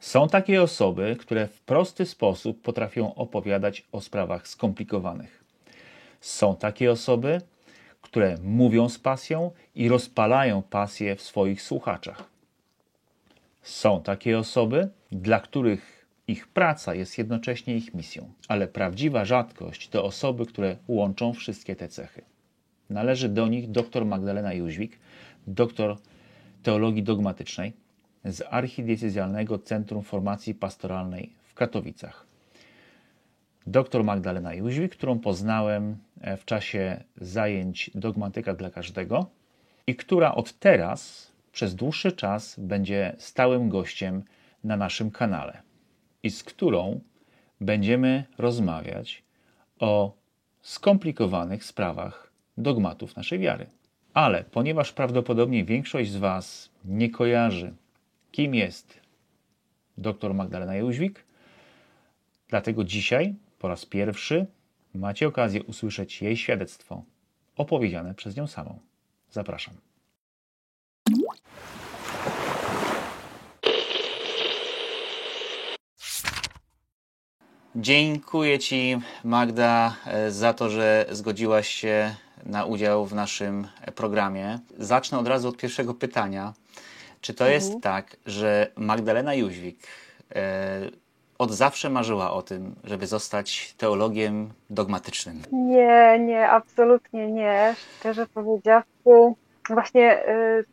Są takie osoby, które w prosty sposób potrafią opowiadać o sprawach skomplikowanych. Są takie osoby, które mówią z pasją i rozpalają pasję w swoich słuchaczach. Są takie osoby, dla których ich praca jest jednocześnie ich misją, ale prawdziwa rzadkość to osoby, które łączą wszystkie te cechy. Należy do nich dr Magdalena Jóźwik, doktor teologii dogmatycznej z Archidiecezjalnego Centrum Formacji Pastoralnej w Katowicach. Dr Magdalena Jóźwik, którą poznałem e, w czasie zajęć Dogmatyka dla każdego i która od teraz przez dłuższy czas będzie stałym gościem na naszym kanale i z którą będziemy rozmawiać o skomplikowanych sprawach dogmatów naszej wiary. Ale ponieważ prawdopodobnie większość z Was nie kojarzy, kim jest dr Magdalena Jóźwik, dlatego dzisiaj po raz pierwszy macie okazję usłyszeć jej świadectwo opowiedziane przez nią samą. Zapraszam. Dziękuję Ci, Magda, za to, że zgodziłaś się na udział w naszym programie. Zacznę od razu od pierwszego pytania. Czy to jest mhm. tak, że Magdalena Jóźwik e, od zawsze marzyła o tym, żeby zostać teologiem dogmatycznym? Nie, nie, absolutnie nie. Szczerze powiedziawszy, właśnie y,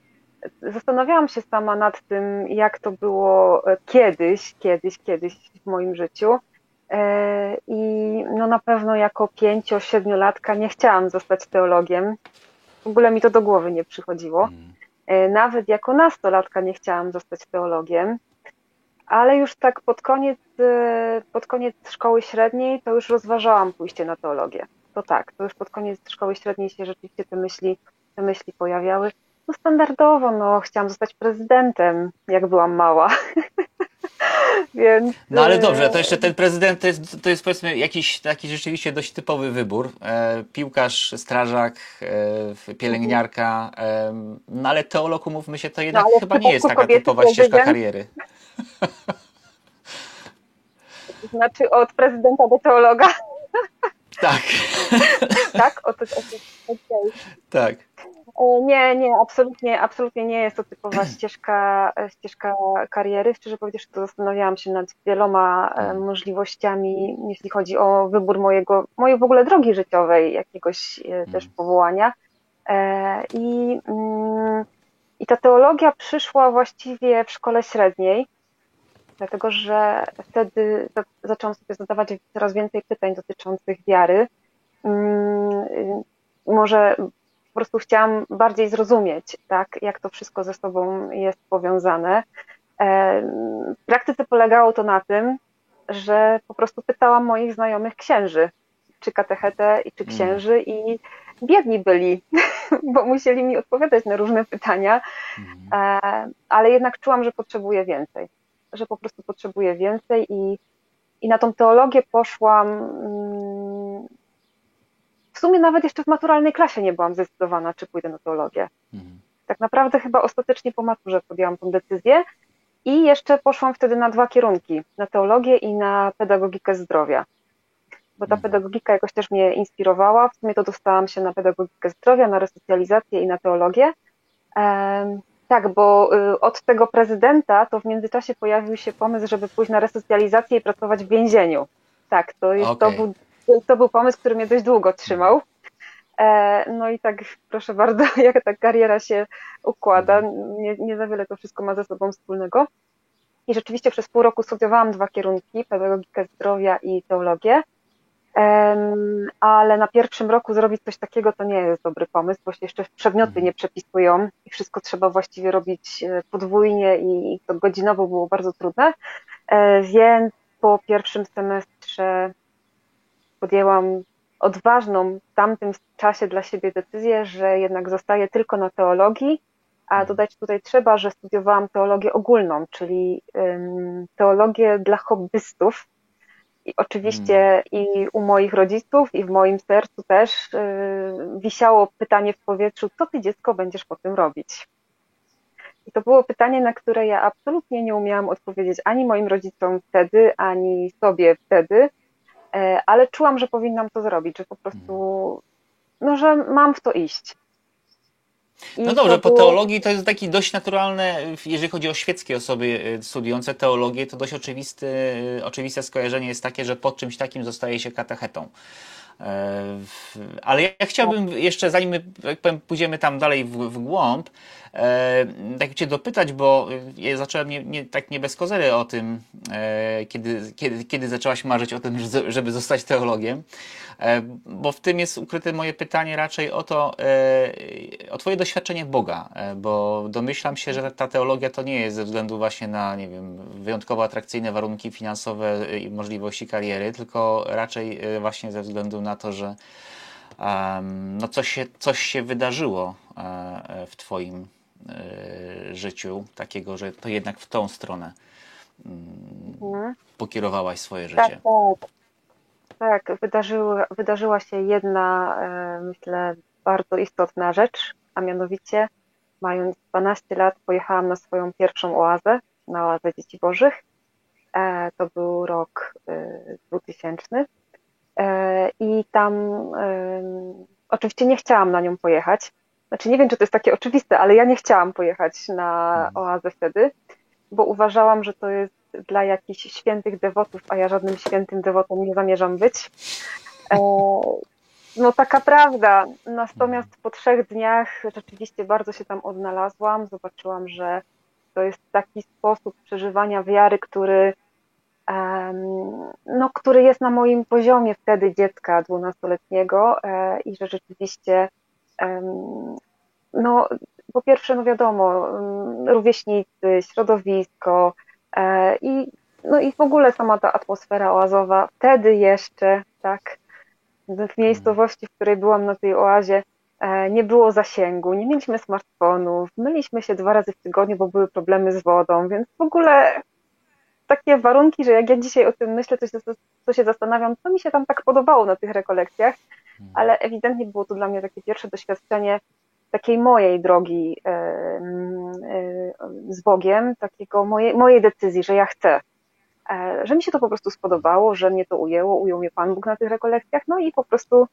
zastanawiałam się sama nad tym, jak to było kiedyś, kiedyś, kiedyś w moim życiu. E, I no na pewno jako pięcio, siedmiolatka nie chciałam zostać teologiem. W ogóle mi to do głowy nie przychodziło. E, nawet jako nastolatka nie chciałam zostać teologiem, ale już tak pod koniec, e, pod koniec szkoły średniej to już rozważałam pójście na teologię. To tak, to już pod koniec szkoły średniej się rzeczywiście te myśli, te myśli pojawiały. No standardowo, no chciałam zostać prezydentem, jak byłam mała. Więc... No ale dobrze, to jeszcze ten prezydent to jest, to jest powiedzmy jakiś taki rzeczywiście dość typowy wybór. E, piłkarz, strażak, e, pielęgniarka, e, no ale teolog, umówmy się, to jednak no, chyba nie jest taka typowa ścieżka kariery. Znaczy od prezydenta do teologa. Tak. tak? O, to, o, to. Tak. E, nie, nie, absolutnie, absolutnie nie jest to typowa ścieżka, ścieżka kariery. Szczerze powiedziawszy, to zastanawiałam się nad wieloma e, mm. możliwościami, jeśli chodzi o wybór mojego, mojej w ogóle drogi życiowej, jakiegoś e, też mm. powołania. I, mm, I ta teologia przyszła właściwie w szkole średniej, dlatego że wtedy zaczęłam sobie zadawać coraz więcej pytań dotyczących wiary. Może po prostu chciałam bardziej zrozumieć, tak, jak to wszystko ze sobą jest powiązane. E, w praktyce polegało to na tym, że po prostu pytałam moich znajomych księży, czy katechetę i czy mm. księży i biedni byli, bo musieli mi odpowiadać na różne pytania, mm. e, ale jednak czułam, że potrzebuję więcej, że po prostu potrzebuję więcej i, i na tą teologię poszłam mm, w sumie nawet jeszcze w maturalnej klasie nie byłam zdecydowana, czy pójdę na teologię. Mhm. Tak naprawdę chyba ostatecznie po maturze podjęłam tę decyzję i jeszcze poszłam wtedy na dwa kierunki, na teologię i na pedagogikę zdrowia. Bo ta mhm. pedagogika jakoś też mnie inspirowała. W sumie to dostałam się na pedagogikę zdrowia, na resocjalizację i na teologię. Tak, bo y, od tego prezydenta to w międzyczasie pojawił się pomysł, żeby pójść na resocjalizację i pracować w więzieniu. Tak, to, jest, okay. to był to był pomysł, który mnie dość długo trzymał. E, no i tak, proszę bardzo, jak ta kariera się układa, nie, nie za wiele to wszystko ma ze sobą wspólnego. I rzeczywiście przez pół roku studiowałam dwa kierunki, pedagogikę zdrowia i teologię, ale na pierwszym roku zrobić coś takiego to nie jest dobry pomysł, bo się jeszcze przedmioty mhm. nie przepisują i wszystko trzeba właściwie robić e, podwójnie i to godzinowo było bardzo trudne, e, więc po pierwszym semestrze podjęłam odważną w tamtym czasie dla siebie decyzję, że jednak zostaję tylko na teologii, a mhm. dodać tutaj trzeba, że studiowałam teologię ogólną, czyli teologię dla hobbystów. I oczywiście hmm. i u moich rodziców, i w moim sercu też yy, wisiało pytanie w powietrzu, co ty dziecko będziesz po tym robić? I to było pytanie, na które ja absolutnie nie umiałam odpowiedzieć ani moim rodzicom wtedy, ani sobie wtedy, e, ale czułam, że powinnam to zrobić, że po prostu, no, że mam w to iść. No dobrze, było... po teologii to jest taki dość naturalne, jeżeli chodzi o świeckie osoby e, studiujące teologię, to dość oczywisty, oczywiste skojarzenie jest takie, że pod czymś takim zostaje się katechetą. E, ale ja chciałbym jeszcze, zanim jak powiem, pójdziemy tam dalej w, w głąb, e, tak Cię dopytać, bo ja zacząłem nie, nie, tak nie bez kozery o tym, e, kiedy, kiedy, kiedy zaczęłaś marzyć o tym, żeby zostać teologiem. Bo w tym jest ukryte moje pytanie raczej o to, o Twoje doświadczenie Boga, bo domyślam się, że ta teologia to nie jest ze względu właśnie na, nie wiem, wyjątkowo atrakcyjne warunki finansowe i możliwości kariery, tylko raczej właśnie ze względu na to, że no coś, się, coś się wydarzyło w Twoim życiu, takiego, że to jednak w tą stronę mm, mhm. pokierowałaś swoje życie. Tak, tak. Tak, wydarzyła, wydarzyła się jedna, e, myślę, bardzo istotna rzecz, a mianowicie, mając 12 lat, pojechałam na swoją pierwszą oazę, na oazę Dzieci Bożych. E, to był rok 2000. E, I tam oczywiście nie chciałam na nią pojechać. Znaczy, nie wiem, czy to jest takie oczywiste, ale ja nie chciałam pojechać na mhm. oazę wtedy, bo uważałam, że to jest dla jakichś świętych dewotów, a ja żadnym świętym dewotem nie zamierzam być. E, no taka prawda. Natomiast po trzech dniach rzeczywiście bardzo się tam odnalazłam. Zobaczyłam, że to jest taki sposób przeżywania wiary, który, no, który jest na moim poziomie wtedy dziecka dwunastoletniego e, i że rzeczywiście no, po pierwsze, no wiadomo, rówieśnicy, środowisko, E, I, no i w ogóle sama ta atmosfera oazowa, wtedy jeszcze, tak, w miejscowości, w której byłam na tej oazie, e, nie było zasięgu, nie mieliśmy smartfonów, myliśmy się dwa razy w tygodniu, bo były problemy z wodą, więc w ogóle takie warunki, że jak ja dzisiaj o tym myślę, to się, to się zastanawiam, co mi się tam tak podobało na tych rekolekcjach, mhm. ale ewidentnie było to dla mnie takie pierwsze doświadczenie takiej mojej drogi e, e, z Bogiem, takiego mojej, mojej decyzji, że ja chcę, e, że mi się to po prostu spodobało, że mnie to ujęło, ujął mnie Pan Bóg na tych rekolekcjach, no i po prostu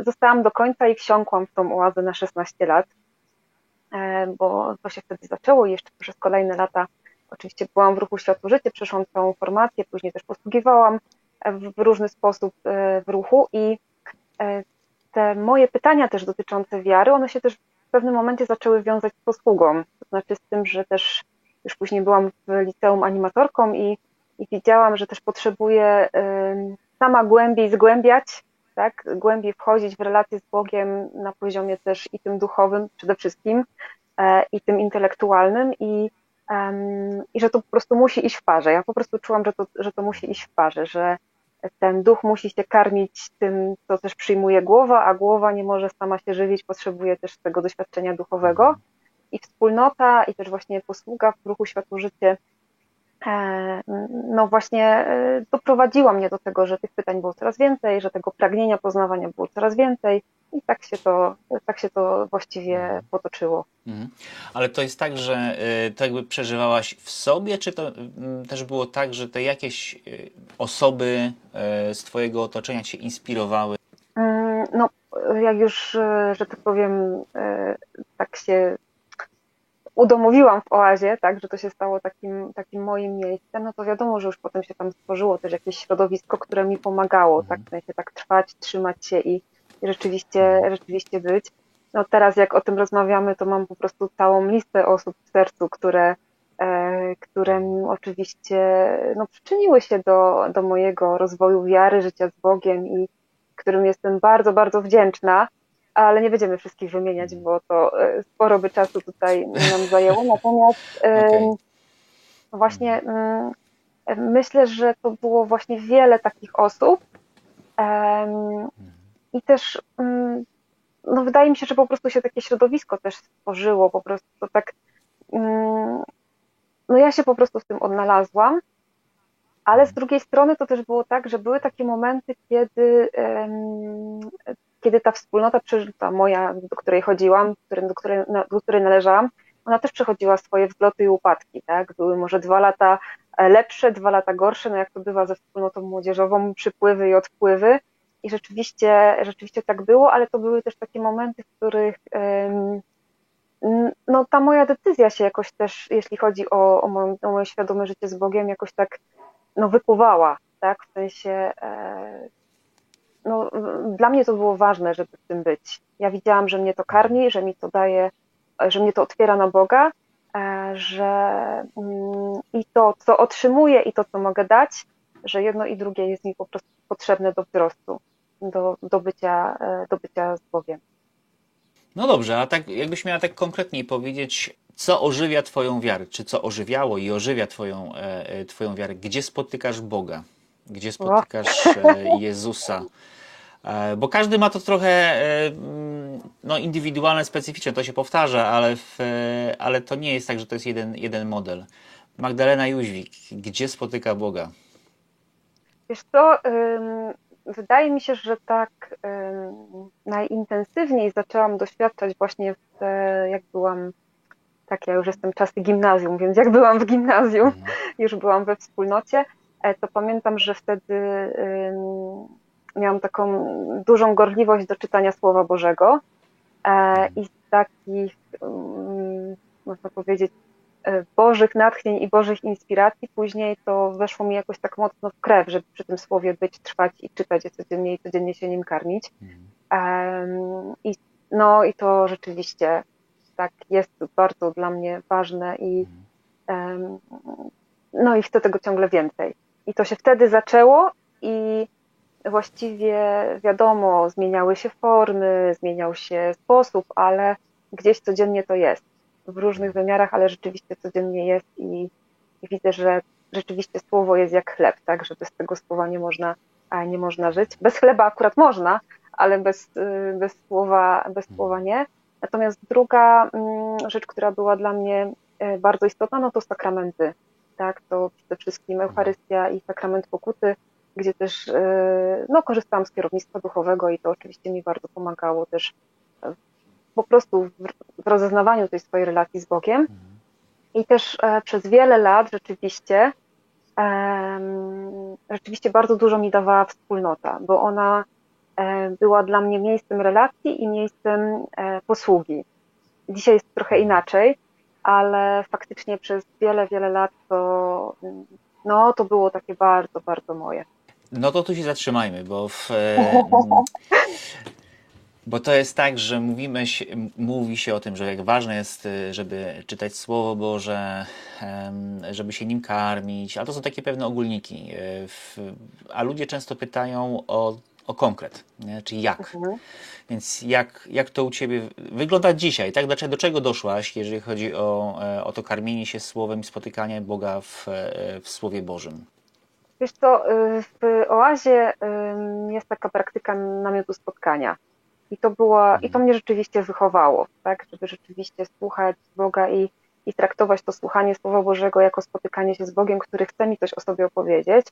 zostałam do końca i wsiąkłam w tą oazę na 16 lat, bo to się wtedy zaczęło i jeszcze przez kolejne lata oczywiście byłam w ruchu Światło Życie, przeszłam całą formację, później też posługiwałam w różny sposób w ruchu i te moje pytania też dotyczące wiary, one się też w pewnym momencie zaczęły wiązać z posługą. To znaczy z tym, że też już później byłam w liceum animatorką i, i widziałam, że też potrzebuję sama głębiej zgłębiać, tak, głębiej wchodzić w relacje z Bogiem na poziomie też i tym duchowym przede wszystkim, e, i tym intelektualnym i, i że to po prostu musi iść w parze. Ja po prostu czułam, że to, że to musi iść w parze, że ten duch musi się karmić tym, co też przyjmuje głowa, a głowa nie może sama się żywić, potrzebuje też tego doświadczenia duchowego. I wspólnota, i też właśnie posługa w ruchu Światło Życie, no właśnie e, doprowadziła mnie do tego, że tych pytań było coraz więcej, że tego pragnienia poznawania było coraz więcej i tak się to, tak się to właściwie mhm. potoczyło. Mhm. Ale to jest tak, że y, to jakby przeżywałaś w sobie, czy to też było tak, że te jakieś osoby z Twojego otoczenia Cię inspirowały? Mm, no, jak już, że tak powiem, tak się udomowiłam w oazie, tak, że to się stało takim, takim moim miejscem, no to wiadomo, że już potem się tam stworzyło też jakieś środowisko, które mi pomagało, tak, w sensie tak trwać, trzymać się i rzeczywiście, rzeczywiście być. No teraz jak o tym rozmawiamy, to mam po prostu całą listę osób w sercu, które, e, które oczywiście no, przyczyniły się do, do mojego rozwoju wiary, życia z Bogiem i którym jestem bardzo, bardzo wdzięczna, ale nie będziemy wszystkich wymieniać, bo to e, sporo by czasu tutaj nam zajęło. Natomiast okay. właśnie mm, myślę, że to było właśnie wiele takich osób, i też mm, no wydaje mi się, że po prostu się takie środowisko też stworzyło, po prostu to tak, mm, no ja się po prostu w tym odnalazłam, ale z drugiej strony to też było tak, że były takie momenty, kiedy, kiedy ta wspólnota przeżyta moja, do której chodziłam, do której, do której należałam, ona też przechodziła swoje wzloty i upadki, tak? Były może dwa lata lepsze, dwa lata gorsze, no jak to bywa ze wspólnotą młodzieżową, przypływy i odpływy. I rzeczywiście, rzeczywiście tak było, ale to były też takie momenty, w których no, ta moja decyzja się jakoś też, jeśli chodzi o, o, o moje świadome życie z Bogiem, jakoś tak no, wypływała, tak? W sensie e, no, dla mnie to było ważne, żeby w tym być. Ja widziałam, że mnie to karmi, że mi to daje, że mnie to otwiera na Boga, e, że mm, i to, co otrzymuję, i to, co mogę dać, że jedno i drugie jest mi po prostu potrzebne do wzrostu, do, do, bycia, e, do bycia z Bogiem. No dobrze, a tak jakbyś miała tak konkretniej powiedzieć, co ożywia Twoją wiarę, czy co ożywiało i ożywia Twoją, e, twoją wiarę? Gdzie spotykasz Boga? Gdzie spotykasz Jezusa? E, bo każdy ma to trochę e, mm, no, indywidualne, specyficzne, to się powtarza, ale, w, e, ale to nie jest tak, że to jest jeden, jeden model. Magdalena Jóźwik, gdzie spotyka Boga? Wiesz co, wydaje mi się, że tak najintensywniej zaczęłam doświadczać właśnie w, jak byłam, tak ja już jestem czasy gimnazjum, więc jak byłam w gimnazjum, mhm. już byłam we wspólnocie, to pamiętam, że wtedy miałam taką dużą gorliwość do czytania Słowa Bożego e, i z takich, mm, można powiedzieć, e, Bożych natchnień i Bożych inspiracji później to weszło mi jakoś tak mocno w krew, żeby przy tym słowie być, trwać i czytać je codziennie i codziennie się nim karmić. I, no i to rzeczywiście tak jest bardzo dla mnie ważne i no i chcę tego ciągle więcej. I to się wtedy zaczęło i właściwie wiadomo, zmieniały się formy, zmieniał się sposób, ale gdzieś codziennie to jest. W różnych wymiarach, ale rzeczywiście codziennie jest i, i widzę, że rzeczywiście słowo jest jak chleb, tak, że bez tego słowa nie można, nie można żyć. Bez chleba akurat można, ale bez, y, bez, słowa, bez słowa nie. Natomiast druga mm, rzecz, która była dla mnie e, bardzo istotna, no to sakramenty. Tak, to przede wszystkim Eucharystia i sakrament pokuty gdzie też e, no, korzystałam z kierownictwa duchowego i to oczywiście mi bardzo pomagało też e, po prostu w rozeznawaniu tej swojej relacji z Bogiem. I też e, przez wiele lat rzeczywiście rzeczywiście bardzo dużo mi dawała wspólnota, bo ona była dla mnie miejscem relacji i miejscem posługi. Dzisiaj jest trochę inaczej, ale faktycznie przez wiele, wiele lat to, no, to było takie bardzo, bardzo moje. No to tu się zatrzymajmy, bo w, e, bo to jest tak, że mówimy się, mówi się o tym, że jak ważne jest, e, żeby czytać Słowo Boże, żeby się nim karmić, ale to są takie pewne ogólniki. E, a ludzie często pytają o, o konkret, nie? czyli jak. Mhm. Więc jak, jak to u Ciebie wygląda dzisiaj? Tak? Do, do czego doszłaś, jeżeli chodzi o, o to karmienie się Słowem i spotykanie Boga w, w Słowie Bożym? Wiesz co, y, w Oazie jest taka praktyka namiotu spotkania. I to była, i to mnie rzeczywiście wychowało, tak, żeby rzeczywiście słuchać Boga i, i traktować to słuchanie Słowa Bożego jako spotykanie się z Bogiem, który chce mi coś o sobie opowiedzieć.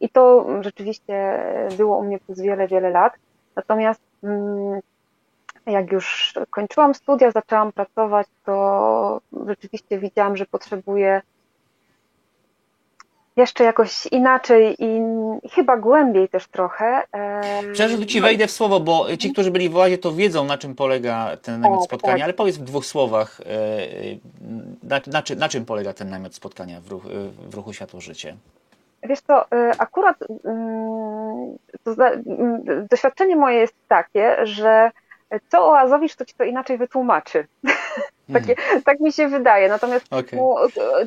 I to rzeczywiście było u mnie przez wiele, wiele lat. Natomiast mm, jak już kończyłam studia, zaczęłam pracować, to rzeczywiście widziałam, że potrzebuję jeszcze jakoś inaczej i chyba głębiej też trochę. Przepraszam, że ci wejdę w słowo, bo ci, którzy byli w Oazie, to wiedzą, na czym polega ten namiot tak, spotkania, tak. ale powiedz w dwóch słowach, e, na, na, czym, na czym polega ten namiot spotkania w, ruch, w ruchu Światło Życie? Wiesz co, e, akurat mm, to, mm, doświadczenie moje jest takie, że co oazowicz, to ci to inaczej wytłumaczy. Takie, hmm. Tak mi się wydaje. Natomiast okay. no,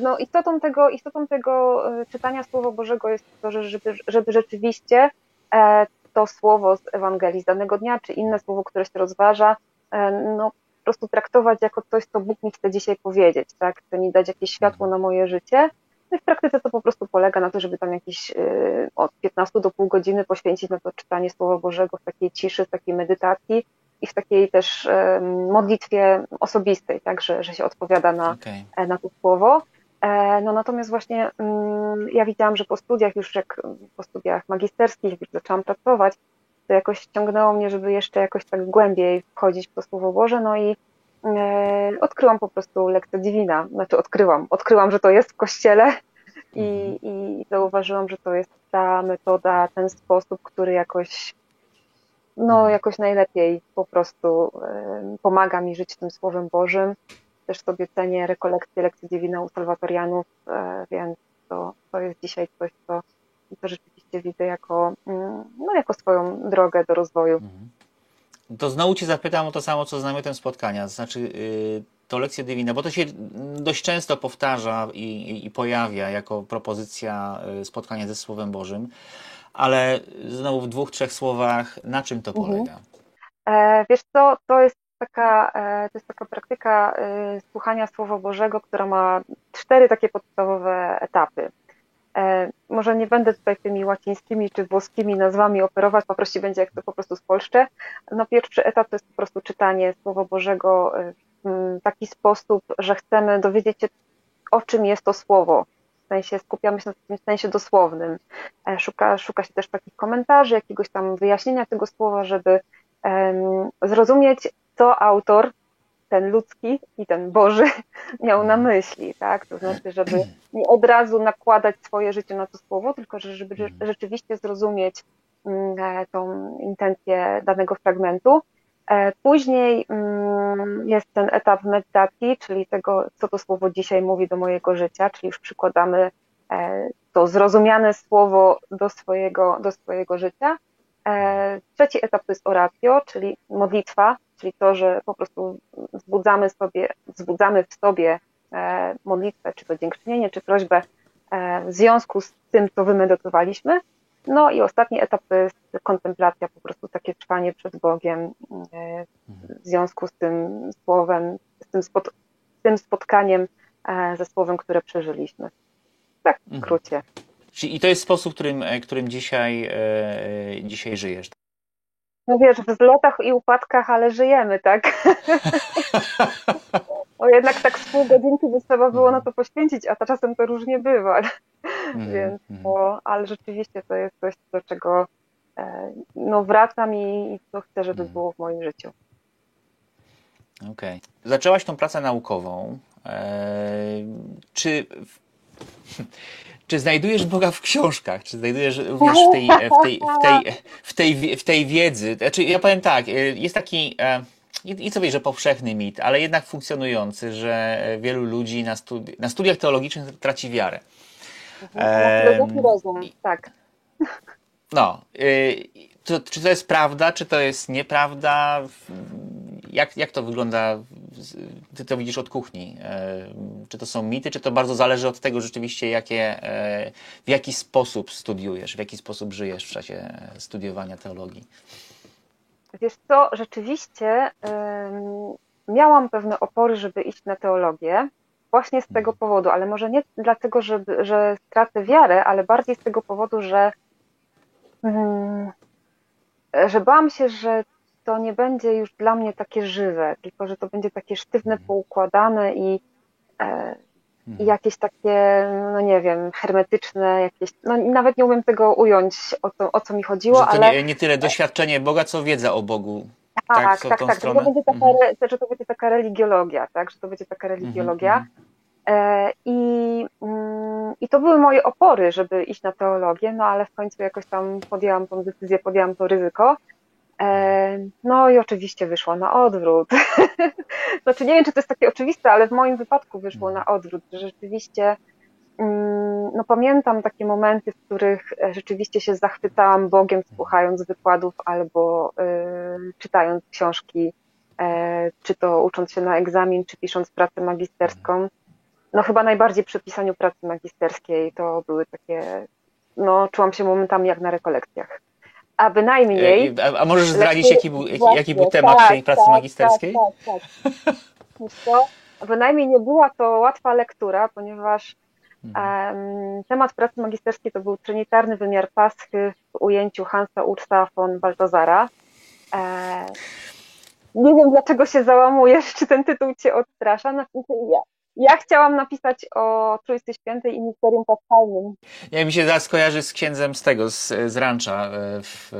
no, istotą, tego, istotą tego e, czytania Słowa Bożego jest to, że żeby, żeby rzeczywiście e, to słowo z Ewangelii z danego dnia, czy inne słowo, które się rozważa, e, no, po prostu traktować jako coś, co Bóg mi chce dzisiaj powiedzieć, tak? Chce mi dać jakieś światło na moje życie. No i w praktyce to po prostu polega na to, żeby tam jakieś od 15 do pół godziny poświęcić na to czytanie Słowa Bożego w takiej ciszy, w takiej medytacji, i w takiej też modlitwie osobistej, tak, że, że się odpowiada na, okay. E, na to słowo. E, no natomiast właśnie mm, ja widziałam, że po studiach, już jak po studiach magisterskich, już zaczęłam pracować, to jakoś ciągnęło mnie, żeby jeszcze jakoś tak głębiej wchodzić w to Słowo Boże, no i e, odkryłam po prostu lekcję Divina. Znaczy odkryłam. Odkryłam, że to jest w kościele i, mhm. i zauważyłam, że to jest ta metoda, ten sposób, który jakoś no mhm. jakoś najlepiej po prostu pomaga mi żyć tym Słowem Bożym. Też sobie cenię rekolekcje lekcji Divina u Salwatorianów, e, więc to, to jest dzisiaj coś, co, co rzeczywiście widzę jako, mm, no, jako swoją drogę do rozwoju. Mhm. To znowu Cię zapytam o to samo, co z namiotem spotkania, to znaczy yy, to lekcja dywina, bo to się dość często powtarza i, i, i pojawia jako propozycja y, spotkania ze Słowem Bożym, ale znowu w dwóch, trzech słowach, na czym to mhm. polega? E, wiesz co, to jest taka, e, to jest taka praktyka e, słuchania Słowa Bożego, która ma cztery takie podstawowe etapy. Może nie będę tutaj tymi łacińskimi czy włoskimi nazwami operować, poprosi będzie jak to po prostu spolszczę. No pierwszy etap to jest po prostu czytanie Słowa Bożego w taki sposób, że chcemy dowiedzieć się, o czym jest to Słowo. W sensie skupiamy się na tym sensie dosłownym. Szuka, szuka się też takich komentarzy, jakiegoś tam wyjaśnienia tego słowa, żeby um, zrozumieć, co autor ten ludzki i ten Boży miał na myśli, tak? To znaczy, żeby nie od razu nakładać swoje życie na to słowo, tylko żeby rzeczywiście zrozumieć mm, e, tą intencję danego fragmentu. E, później mm, jest ten etap medytacji, czyli tego, co to słowo dzisiaj mówi do mojego życia, czyli już przykładamy e, to zrozumiane słowo do swojego, do swojego życia. Trzeci etap to jest oratio, czyli modlitwa, czyli to, że po prostu wzbudzamy, sobie, wzbudzamy w sobie e, modlitwę, czy to dziękczynienie, czy prośbę e, w związku z tym, co wymedytowaliśmy. No i ostatni etap to jest kontemplacja, po prostu takie trwanie przed Bogiem e, w związku z tym słowem, z tym, spot, z tym spotkaniem ze słowem, które przeżyliśmy. Tak w mhm. skrócie. I to jest sposób, którym, którym dzisiaj, dzisiaj żyjesz. No wiesz, w zlotach i upadkach, ale żyjemy, tak? o jednak tak z pół godzinki by trzeba było na to poświęcić, a czasem to różnie bywa. Mm, Więc to, ale rzeczywiście to jest coś, do czego e, no, wracam i, i co chcę, żeby mm. było w moim życiu. Okej. Okay. Zaczęłaś tą pracę naukową. Eee, czy czy znajdujesz Boga w książkach? Czy znajdujesz również w tej, w tej, w tej, w tej, w tej wiedzy? Znaczy, ja powiem tak, e, jest taki, e, i co wie, że powszechny mit, ale jednak funkcjonujący, że wielu ludzi na, studi na studiach teologicznych traci wiarę. Um, rozum, tak. No, y, to, czy to jest prawda, czy to jest nieprawda? Jak, jak to wygląda? Ty to widzisz od kuchni. E, czy to są mity, czy to bardzo zależy od tego rzeczywiście, jakie, e, w jaki sposób studiujesz, w jaki sposób żyjesz w czasie studiowania teologii? Wiesz co, rzeczywiście um, miałam pewne opory, żeby iść na teologię, właśnie z tego mhm. powodu, ale może nie dlatego, żeby, że stracę wiarę, ale bardziej z tego powodu, że um, że bałam się, że to nie będzie już dla mnie takie żywe, tylko że to będzie takie sztywne, mhm. poukładane i, e, i mhm. jakieś takie, no nie wiem, hermetyczne, jakieś, no nawet nie umiem tego ująć, o co, o co mi chodziło, że to ale... Nie, nie tyle doświadczenie Boga, co wiedza o Bogu. Tak, tak, tak, tak że, to będzie taka, mhm. że to będzie taka religiologia, tak, że to będzie taka religiologia. Mhm. E, I, mm, I to były moje opory, żeby iść na teologię, no ale w końcu jakoś tam podjęłam tą decyzję, podjęłam to ryzyko. E, no i oczywiście wyszło na odwrót. Znaczy nie wiem, czy to jest takie oczywiste, ale w moim wypadku wyszło na odwrót. Rzeczywiście, mm, no pamiętam takie momenty, w których rzeczywiście się zachwycałam Bogiem, słuchając wykładów albo y, czytając książki, e, czy to ucząc się na egzamin, czy pisząc pracę magisterską no chyba najbardziej przy pisaniu pracy magisterskiej to były takie, no czułam się momentami jak na rekolekcjach. A bynajmniej... E, a, a możesz zdradzić, jaki był, jaki, jaki był temat tak, tej pracy tak, magisterskiej? Tak, tak, tak. to, bynajmniej nie była to łatwa lektura, ponieważ um, temat pracy magisterskiej to był trinitarny wymiar Paschy w ujęciu Hansa Ursa von Baltazara. E, nie wiem, dlaczego się załamujesz, czy ten tytuł cię odstrasza. No, ja, Ja chciałam napisać o Trójcy Świętej i Misterium Paschalnym. Ja mi się zaraz kojarzy z księdzem z tego, z, z Rancha, e, w,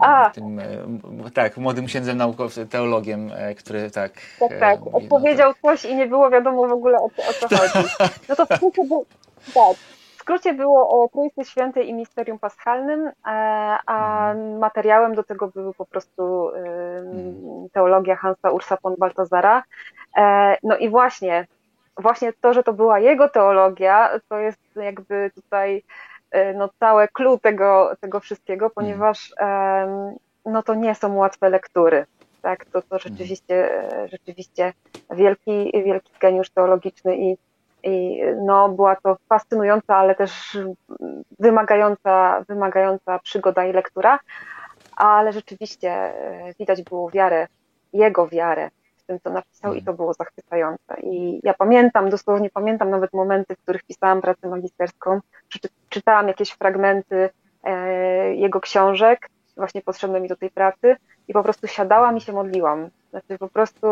A. tym, e, tak, młodym księdzem naukowcem, teologiem, e, który tak... Tak, tak, odpowiedział no, coś i nie było wiadomo w ogóle o, o co chodzi. No to w skrócie, był, tak, w skrócie było o Trójcy Świętej i Misterium Paschalnym, a mhm. materiałem do tego były po prostu mhm. teologia Hansa Ursa von Baltazara. No i właśnie właśnie to, że to była jego teologia, to jest jakby tutaj e, no, całe clue tego, tego wszystkiego, ponieważ no, to nie są łatwe lektury. Tak, to, to rzeczywiście, rzeczywiście wielki, wielki geniusz teologiczny i, i no, była to fascynująca, ale też wymagająca, wymagająca przygoda i lektura, ale rzeczywiście e, widać było wiarę, jego wiarę tym, co napisał i to było zachwycające. I ja pamiętam, dosłownie pamiętam nawet momenty, w których pisałam pracę magisterską, czytałam jakieś fragmenty e, jego książek, właśnie potrzebne mi do tej pracy i po prostu siadałam i się modliłam. Znaczy po prostu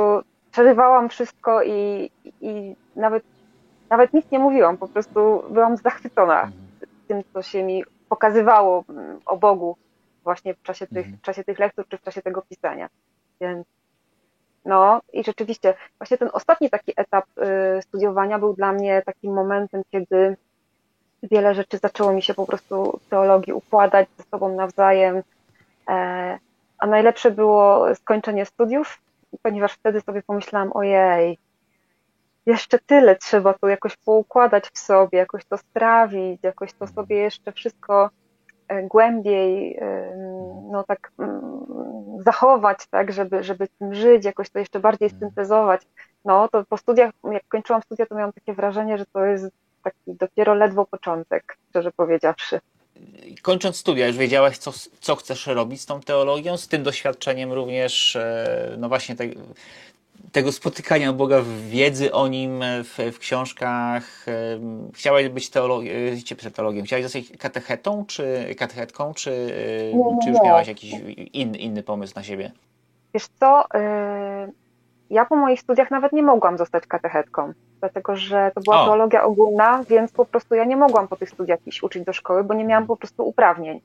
przerywałam wszystko i, i nawet, nawet nic nie mówiłam, po prostu byłam zachwycona mhm. tym, co się mi pokazywało mm, o Bogu właśnie w czasie tych, mhm. w czasie tych lektur czy w czasie tego pisania. Więc no i rzeczywiście, właśnie ten ostatni taki etap y, studiowania był dla mnie takim momentem, kiedy wiele rzeczy zaczęło mi się po prostu w teologii układać ze sobą nawzajem. E, a najlepsze było skończenie studiów, ponieważ wtedy sobie pomyślałam, ojej, jeszcze tyle trzeba tu jakoś poukładać w sobie, jakoś to strawić, jakoś to sobie jeszcze wszystko głębiej no tak zachować, tak, żeby, żeby tym żyć, jakoś to jeszcze bardziej mhm. syntezować. No to po studiach, jak kończyłam studia, to miałam takie wrażenie, że to jest taki dopiero ledwo początek, szczerze powiedziawszy. Kończąc studia, już wiedziałaś, co, co chcesz robić z tą teologią, z tym doświadczeniem również, e, no właśnie te, tego spotykania Boga, wiedzy o Nim w, w książkach. Chciałaś być teologiem, e, teologiem, chciałaś zostać katechetą, czy katechetką, czy, nie, nie, czy już miałaś jakiś in, inny pomysł na siebie? Wiesz co, ja po moich studiach nawet nie mogłam zostać katechetką, dlatego że to była o. teologia ogólna, więc po prostu ja nie mogłam po tych studiach iść uczyć do szkoły, bo nie miałam po prostu uprawnień.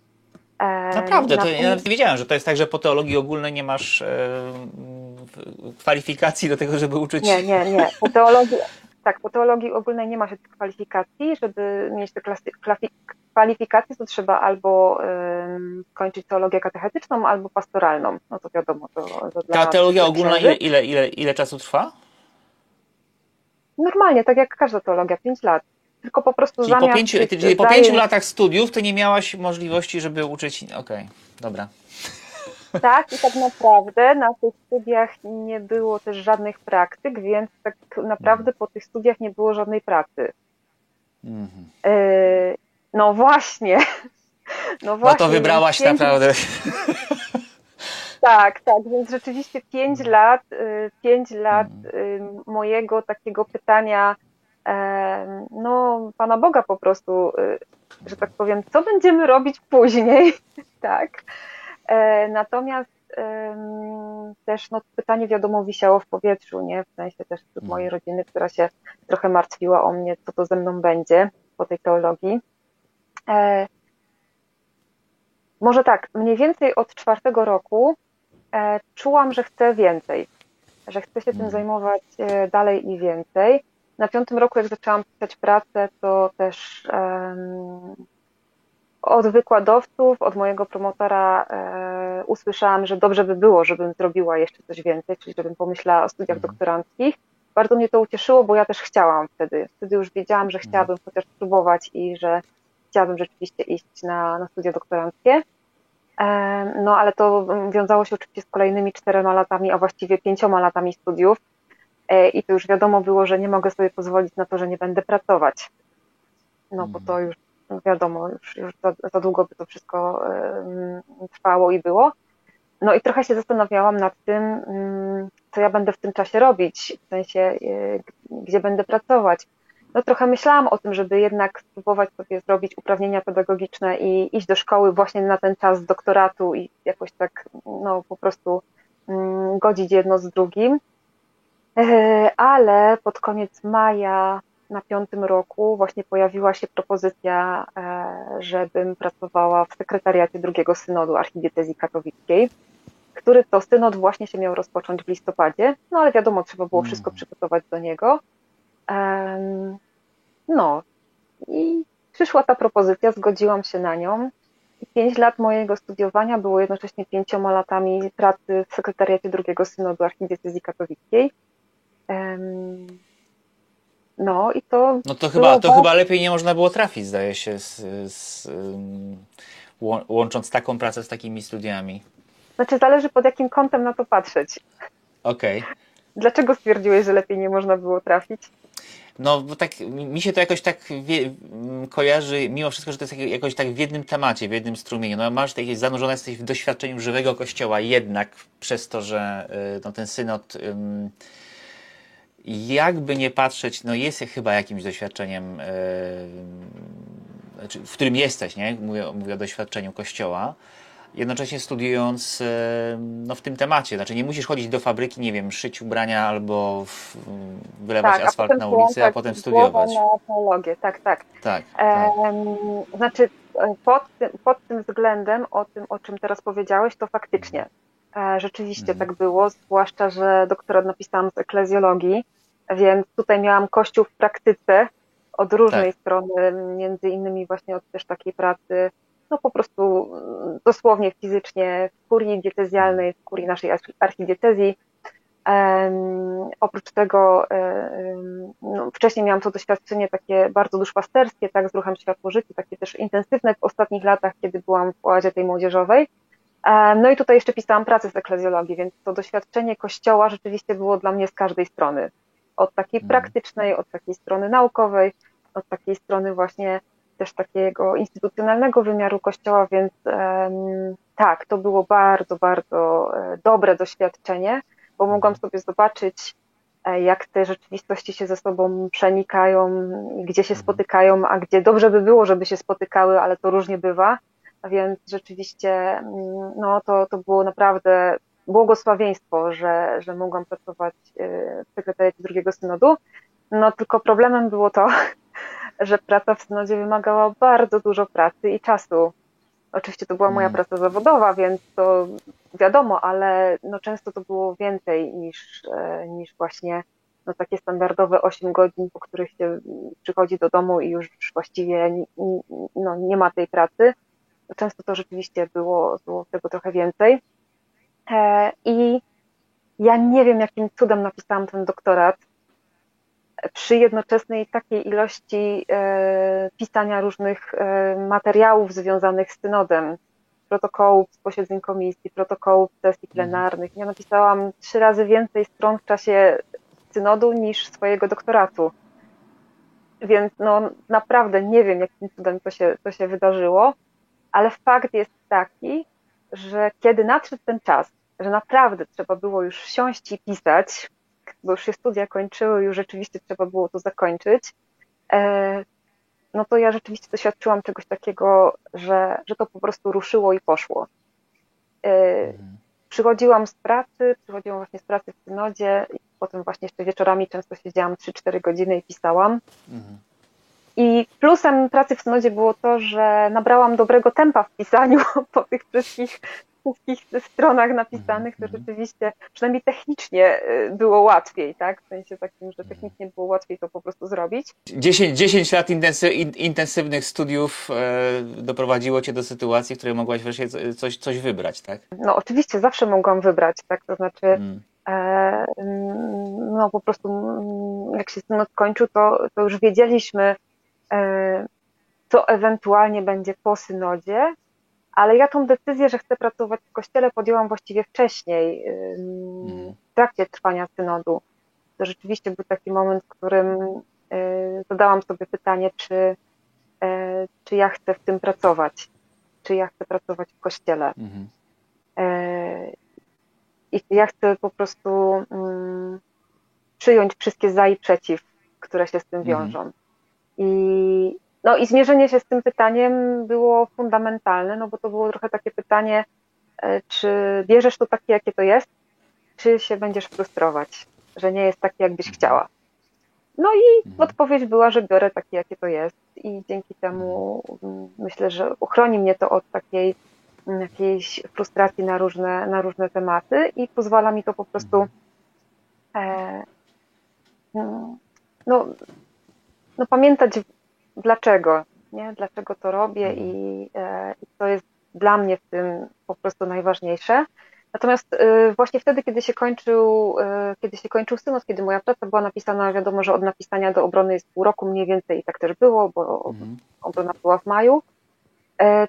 E, Naprawdę, to ja nawet nie wiedziałem, że to jest tak, że po teologii ogólnej nie masz e, kwalifikacji do tego, żeby uczyć. Nie, nie, nie. Po teologii, tak, po teologii ogólnej nie ma się tych kwalifikacji. Żeby mieć te kwalifikacje, to trzeba albo skończyć teologię katechetyczną, albo pastoralną. No to wiadomo. To, to Ta teologia ogólna ile, ile, ile, ile czasu trwa? Normalnie, tak jak każda teologia, 5 lat tylko po prostu czyli zamiast... Po pięciu, czyli po pięciu latach studiów ty nie miałaś możliwości, żeby uczyć... Okej, okay, dobra. Tak, i tak naprawdę na tych studiach nie było też żadnych praktyk, więc tak naprawdę po tych studiach nie było żadnej pracy. Mhm. E, no właśnie. No, właśnie, no to wybrałaś pięć... naprawdę. Tak, tak, więc rzeczywiście pięć lat, y, pięć lat mhm. y, mojego takiego pytania no, Pana Boga po prostu, y, że tak powiem, co będziemy robić później, tak. E, natomiast też no, pytanie wiadomo wisiało w powietrzu, nie? W sensie też wśród mojej mhm. rodziny, która się trochę martwiła o mnie, co to ze mną będzie po tej teologii. E, może tak, mniej więcej od czwartego roku e, czułam, że chcę więcej, że chcę się tym mhm. zajmować dalej i więcej. Na piątym roku, jak zaczęłam pisać pracę, to też um, od wykładowców, od mojego promotora e, usłyszałam, że dobrze by było, żebym zrobiła jeszcze coś więcej, czyli żebym pomyślała o studiach mhm. doktoranckich. Bardzo mnie to ucieszyło, bo ja też chciałam wtedy. Wtedy już wiedziałam, że mhm. chciałabym chociaż spróbować i że chciałabym rzeczywiście iść na, na studia doktoranckie. No, ale to wiązało się oczywiście z kolejnymi czterema latami, a właściwie pięcioma latami studiów, E, i to już wiadomo było, że nie mogę sobie pozwolić na to, że nie będę pracować. No bo to już wiadomo, już, już za, za długo by to wszystko trwało i było. No i trochę się zastanawiałam nad tym, co ja będę w tym czasie robić, w sensie, e, gdzie będę pracować. No trochę myślałam o tym, żeby jednak spróbować sobie zrobić uprawnienia pedagogiczne i iść do szkoły właśnie na ten czas doktoratu i jakoś tak, no po prostu godzić jedno z drugim. Ale pod koniec maja na piątym roku właśnie pojawiła się propozycja, żebym pracowała w sekretariacie drugiego synodu archidiecezji katowickiej który to synod właśnie się miał rozpocząć w listopadzie, no ale wiadomo, trzeba było wszystko mm. przygotować do niego. No i przyszła ta propozycja, zgodziłam się na nią. I pięć lat mojego studiowania było jednocześnie pięcioma latami pracy w sekretariacie drugiego synodu archidiecezji katowickiej. No i to. No to chyba, to chyba lepiej nie można było trafić, zdaje się, z, z, łącząc taką pracę z takimi studiami. Znaczy, zależy pod jakim kątem na to patrzeć. Okej. Okay. Dlaczego stwierdziłeś, że lepiej nie można było trafić? No, bo tak, mi się to jakoś tak wie, kojarzy, mimo wszystko, że to jest jakoś tak w jednym temacie, w jednym strumieniu. No, masz takie zanurzone jesteś w doświadczeniu żywego kościoła, jednak przez to, że y, no, ten synod, jakby nie patrzeć, no jest chyba jakimś doświadczeniem, y, znaczy, w którym jesteś, nie? Mówię, mówię o doświadczeniu kościoła jednocześnie studiując no, w tym temacie. Znaczy nie musisz chodzić do fabryki, nie wiem, szyć ubrania albo w, wylewać tak, asfalt na ulicy, a potem studiować. na teologię, tak, tak. tak, tak. znaczy pod tym, pod tym względem, o tym, o czym teraz powiedziałeś, to faktycznie e, rzeczywiście mhm. tak było, zwłaszcza, że doktorat napisałam z eklezjologii, więc tutaj miałam kościół w praktyce od różnej tak. strony, między innymi właśnie od też takiej pracy no po prostu mm, dosłownie fizycznie w kurii diecezjalnej, w kurii naszej archidiecezji. Um, oprócz tego um, no, wcześniej miałam to doświadczenie takie bardzo duszpasterskie, tak, z ruchem Światło Życie, takie też intensywne w ostatnich latach, kiedy byłam w oazie tej młodzieżowej. Um, no i tutaj jeszcze pisałam pracę z eklezjologii, więc to doświadczenie kościoła rzeczywiście było dla mnie z każdej strony. Od takiej mhm. praktycznej, od takiej strony naukowej, od takiej strony właśnie też takiego instytucjonalnego wymiaru Kościoła, więc tak, to było bardzo, bardzo e, dobre doświadczenie, bo mogłam sobie zobaczyć, e, jak te rzeczywistości się ze sobą przenikają, gdzie się mhm. spotykają, a gdzie dobrze by było, żeby się spotykały, ale to różnie bywa. Więc rzeczywiście mm, no, to, to było naprawdę błogosławieństwo, że, że mogłam pracować e, w sekretariacie drugiego synodu. No tylko problemem było to, że praca w synodzie wymagała bardzo dużo pracy i czasu. Oczywiście to była moja mm. praca zawodowa, więc to wiadomo, ale no często to było więcej niż, e, niż właśnie no takie standardowe 8 godzin, po których się przychodzi do domu i już właściwie no, nie ma tej pracy. Często to rzeczywiście było, było tego trochę więcej. E, I ja nie wiem, jakim cudem napisałam ten doktorat, przy jednoczesnej takiej ilości e, pisania różnych e, materiałów związanych z synodem, protokołów z posiedzeń komisji, protokołów sesji mhm. plenarnych. Ja napisałam trzy razy więcej stron w czasie synodu niż swojego doktoratu. Więc no, naprawdę nie wiem, jakim cudem to się, to się wydarzyło, ale fakt jest taki, że kiedy nadszedł ten czas, że naprawdę trzeba było już siąść i pisać, bo już się studia kończyły, już rzeczywiście trzeba było to zakończyć, e, no to ja rzeczywiście doświadczyłam czegoś takiego, że, że to po prostu ruszyło i poszło. E, mhm. Przychodziłam z pracy, przychodziłam właśnie z pracy w synodzie i potem właśnie jeszcze wieczorami często siedziałam 3-4 godziny i pisałam. Mhm. I plusem pracy w synodzie było to, że nabrałam dobrego tempa w pisaniu po tych wszystkich wszystkich stronach napisanych, to mhm. rzeczywiście, przynajmniej technicznie y, było łatwiej, tak? W sensie takim, że technicznie było łatwiej to po prostu zrobić. 10, 10 lat intensy, intensywnych studiów e, doprowadziło cię do sytuacji, w której mogłaś wreszcie coś, coś wybrać, tak? No oczywiście, zawsze mogłam wybrać, tak? To znaczy, hmm. e, no po prostu jak się synod skończył, to, to już wiedzieliśmy, co ewentualnie będzie po synodzie, ale ja tą decyzję, że chcę pracować w kościele podjęłam właściwie wcześniej, mhm. w trakcie trwania synodu. To rzeczywiście był taki moment, w którym y, zadałam sobie pytanie, czy, y, czy ja chcę w tym pracować, czy ja chcę pracować w kościele. Mhm. Y, I ja chcę po prostu mm, przyjąć wszystkie za i przeciw, które się z tym mhm. I no i zmierzenie się z tym pytaniem było fundamentalne, no bo to było trochę takie pytanie, e, czy bierzesz to takie, jakie to jest, czy się będziesz frustrować, że nie jest taki, jakbyś chciała. No i mhm. odpowiedź była, że biorę takie, jakie to jest i dzięki temu mm, myślę, że uchroni mnie to od takiej mm, jakiejś frustracji na różne, na różne tematy i pozwala mi to po prostu e, mm, no, no pamiętać dlaczego, nie? dlaczego to robię i, e, i to jest dla mnie w tym po prostu najważniejsze. Natomiast y, właśnie wtedy, kiedy się kończył, y, kiedy się kończył synod, kiedy moja praca była napisana, wiadomo, że od napisania do obrony jest pół roku mniej więcej i tak też było, bo mhm. obrona była w maju,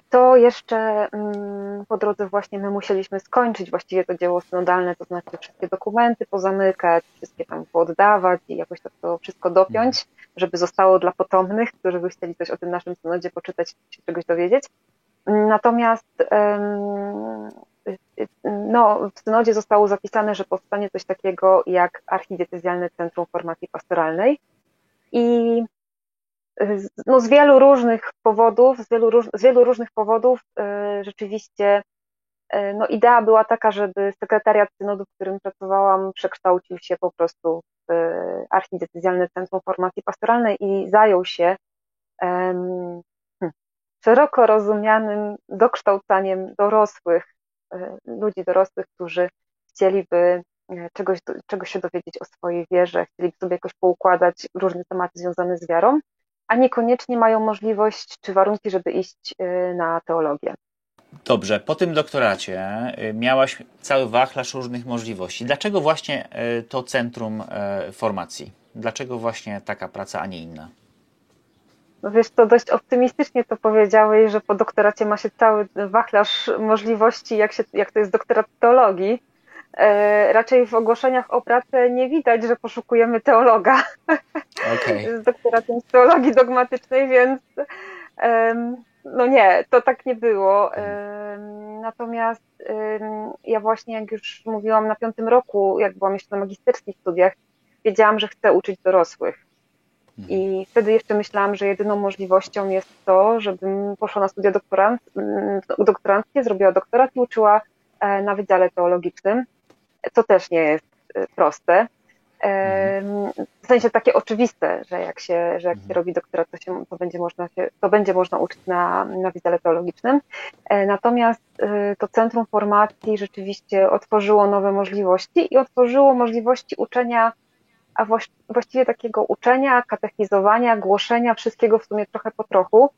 to jeszcze mm, po drodze właśnie my musieliśmy skończyć właściwie to dzieło synodalne, to znaczy wszystkie dokumenty pozamykać, wszystkie tam pooddawać i jakoś tak to wszystko dopiąć, mhm. żeby zostało dla potomnych, którzy by chcieli coś o tym naszym synodzie poczytać, się czegoś dowiedzieć. Natomiast no, w synodzie zostało zapisane, że powstanie coś takiego jak Archidiecezjalne Centrum Formacji Pastoralnej i no, z wielu różnych powodów, z wielu, z wielu różnych powodów e, rzeczywiście e, no, idea była taka, żeby sekretariat synodu, w którym pracowałam, przekształcił się po prostu w Archidiecezjalne Centrum Formacji Pastoralnej i zajął się um, szeroko rozumianym dokształcaniem dorosłych E, ludzi dorosłych, którzy chcieliby czegoś, czegoś się dowiedzieć o swojej wierze, chcieliby sobie jakoś poukładać różne tematy związane z wiarą, a niekoniecznie mają możliwość czy warunki, żeby iść e, na teologię. Dobrze, po tym doktoracie miałaś cały wachlarz różnych możliwości. Dlaczego właśnie to centrum formacji? Dlaczego właśnie taka praca, a nie inna? No wiesz, to dość optymistycznie to powiedziałeś, że po doktoracie ma się cały wachlarz możliwości, jak, się, jak to jest doktorat teologii. E, raczej w ogłoszeniach o pracę nie widać, że poszukujemy teologa okay. z doktoratem z teologii dogmatycznej, więc no nie, to tak nie było. Natomiast ja właśnie, jak już mówiłam na piątym roku, jak byłam jeszcze na magisterskich studiach, wiedziałam, że chcę uczyć dorosłych. I wtedy jeszcze myślałam, że jedyną możliwością jest to, żebym poszła na studia doktorant, mm, doktoranckie, zrobiła doktorat i uczyła e, na Wydziale Teologicznym, co też nie jest e, proste. W sensie takie oczywiste, że jak się, że jak się mhm. robi doktorat, to, się, to, będzie można się, to będzie można uczyć na, na Wydziale Teologicznym. E, natomiast to Centrum Formacji rzeczywiście otworzyło nowe możliwości i otworzyło możliwości uczenia a właściwie takiego uczenia, katechizowania, głoszenia, wszystkiego w sumie trochę po trochu,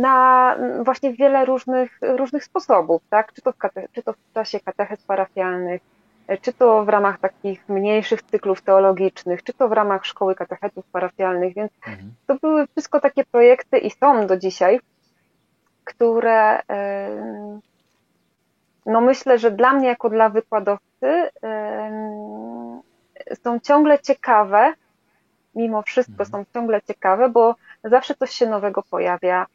na właśnie wiele różnych, różnych sposobów, tak? Czy to, w kate, czy to w czasie katechez parafialnych, czy to w ramach takich mniejszych cyklów teologicznych, czy to w ramach szkoły katechetów parafialnych, więc mhm. to były wszystko takie projekty i są do dzisiaj, które no myślę, że dla mnie jako dla wykładowcy są ciągle ciekawe, mimo wszystko mhm. są ciągle ciekawe, bo zawsze coś się nowego pojawia.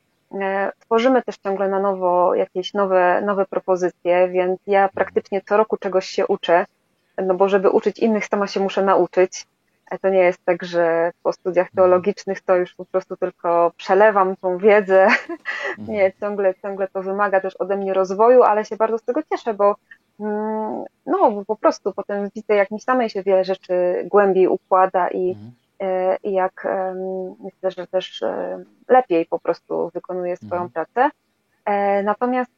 E, tworzymy też ciągle na nowo jakieś nowe, nowe propozycje, więc ja praktycznie co roku czegoś się uczę, no bo żeby uczyć innych, sama się muszę nauczyć. E, to nie jest tak, że po studiach mhm. teologicznych to już po prostu tylko przelewam tą wiedzę. Nie, mhm. ciągle, ciągle to wymaga też ode mnie rozwoju, ale się bardzo z tego cieszę, bo Mm, no po prostu potem widzę, jak mi samej się wiele rzeczy głębiej układa i, mhm. E, i jak myślę, że też e, lepiej po prostu wykonuję swoją mhm. pracę. E, natomiast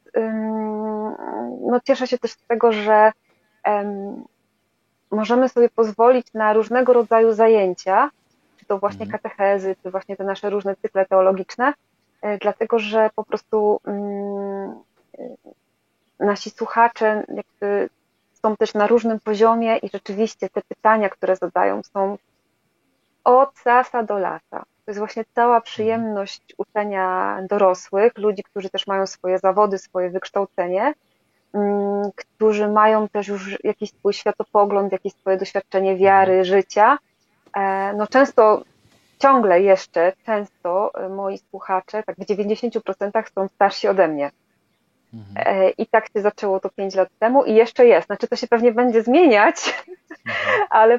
no, cieszę się też z tego, że możemy sobie pozwolić na różnego rodzaju zajęcia, czy to właśnie mhm. katechezy, czy właśnie te nasze różne cykle teologiczne, dlatego że po prostu mm, nasi słuchacze są też na różnym poziomie i rzeczywiście te pytania, które zadają, są od sasa do lata. To jest właśnie cała przyjemność uczenia dorosłych, ludzi, którzy też mają swoje zawody, swoje wykształcenie, mm, którzy mają też już jakiś swój światopogląd, jakieś swoje doświadczenie wiary, życia. E, no często, ciągle jeszcze, często moi słuchacze, tak w 90% są starsi ode mnie. Mhm. E, I tak się zaczęło to 5 lat temu i jeszcze jest. Znaczy to się pewnie będzie zmieniać, mhm. ale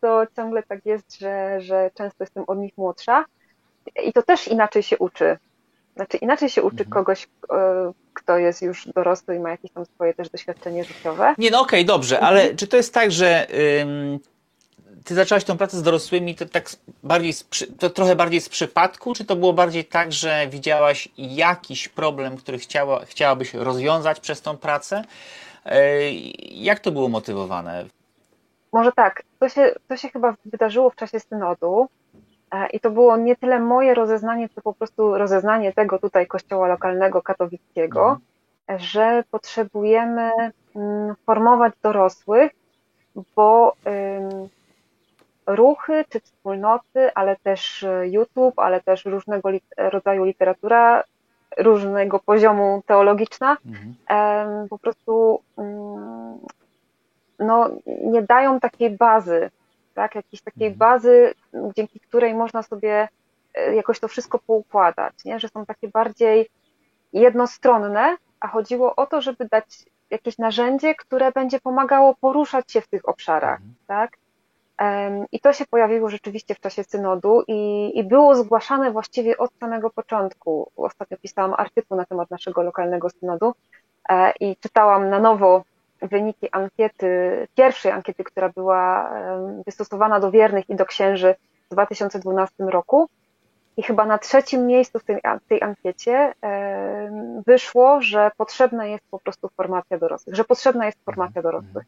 to ciągle tak jest, że, że często jestem od nich młodsza i to też inaczej się uczy. Znaczy inaczej się uczy mhm. kogoś, e, kto jest już dorosły i ma jakieś tam swoje też doświadczenie życiowe. Nie, no okej, okay, dobrze, ale mhm. czy to jest tak, że ym, ty zaczęłaś tą pracę z dorosłymi to tak bardziej, to trochę bardziej z przypadku, czy to było bardziej tak, że widziałaś jakiś problem, który chciała, chciałabyś rozwiązać przez tą pracę? Yy, jak to było motywowane? Może tak, to się, to się chyba wydarzyło w czasie synodu, E, I to było nie tyle moje rozeznanie, co po prostu rozeznanie tego tutaj kościoła lokalnego katowickiego, mhm. że potrzebujemy mm, formować dorosłych, bo ruchy czy wspólnoty, ale też e, YouTube, ale też różnego rodzaju literatura, różnego poziomu teologiczna, mhm. po prostu mm, no, nie dają takiej bazy tak? Jakiejś takiej mhm. bazy, dzięki której można sobie e, jakoś to wszystko poukładać, nie? że są takie bardziej jednostronne, a chodziło o to, żeby dać jakieś narzędzie, które będzie pomagało poruszać się w tych obszarach, mhm. tak? I to się pojawiło rzeczywiście w czasie synodu i, i, było zgłaszane właściwie od samego początku. Ostatnio pisałam artykuł na temat naszego lokalnego synodu e, i czytałam na nowo wyniki ankiety, pierwszej ankiety, która była wystosowana do wiernych i do księży w 2012 roku. I chyba na trzecim miejscu w tej, tej ankiecie wyszło, że potrzebna jest po prostu formacja dorosłych, że potrzebna jest formacja dorosłych,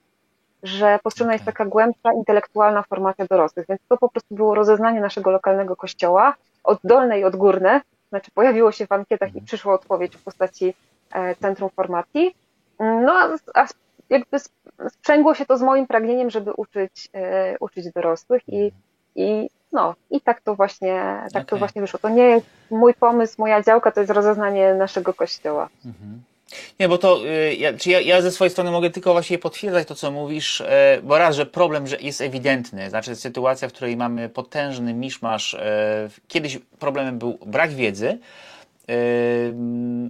że potrzebna jest taka głębsza intelektualna formacja dorosłych. Więc to po prostu było rozeznanie naszego lokalnego kościoła, od dolnej, od górne, znaczy pojawiło się w ankietach i mhm. przyszła odpowiedź w postaci e, Centrum Formacji. No a jakby sprzęgło się to z moim pragnieniem, żeby uczyć, e, uczyć dorosłych i, i no, i tak to właśnie, tak okay. to właśnie wyszło. To nie jest mój pomysł, moja działka, to jest rozeznanie naszego kościoła. Mhm. Nie, bo to y, ja, ja, ja, ze swojej strony mogę tylko właśnie potwierdzać to, co mówisz, e, bo raz, że problem że jest ewidentny, znaczy sytuacja, w której mamy potężny miszmasz. E, kiedyś problemem był brak wiedzy,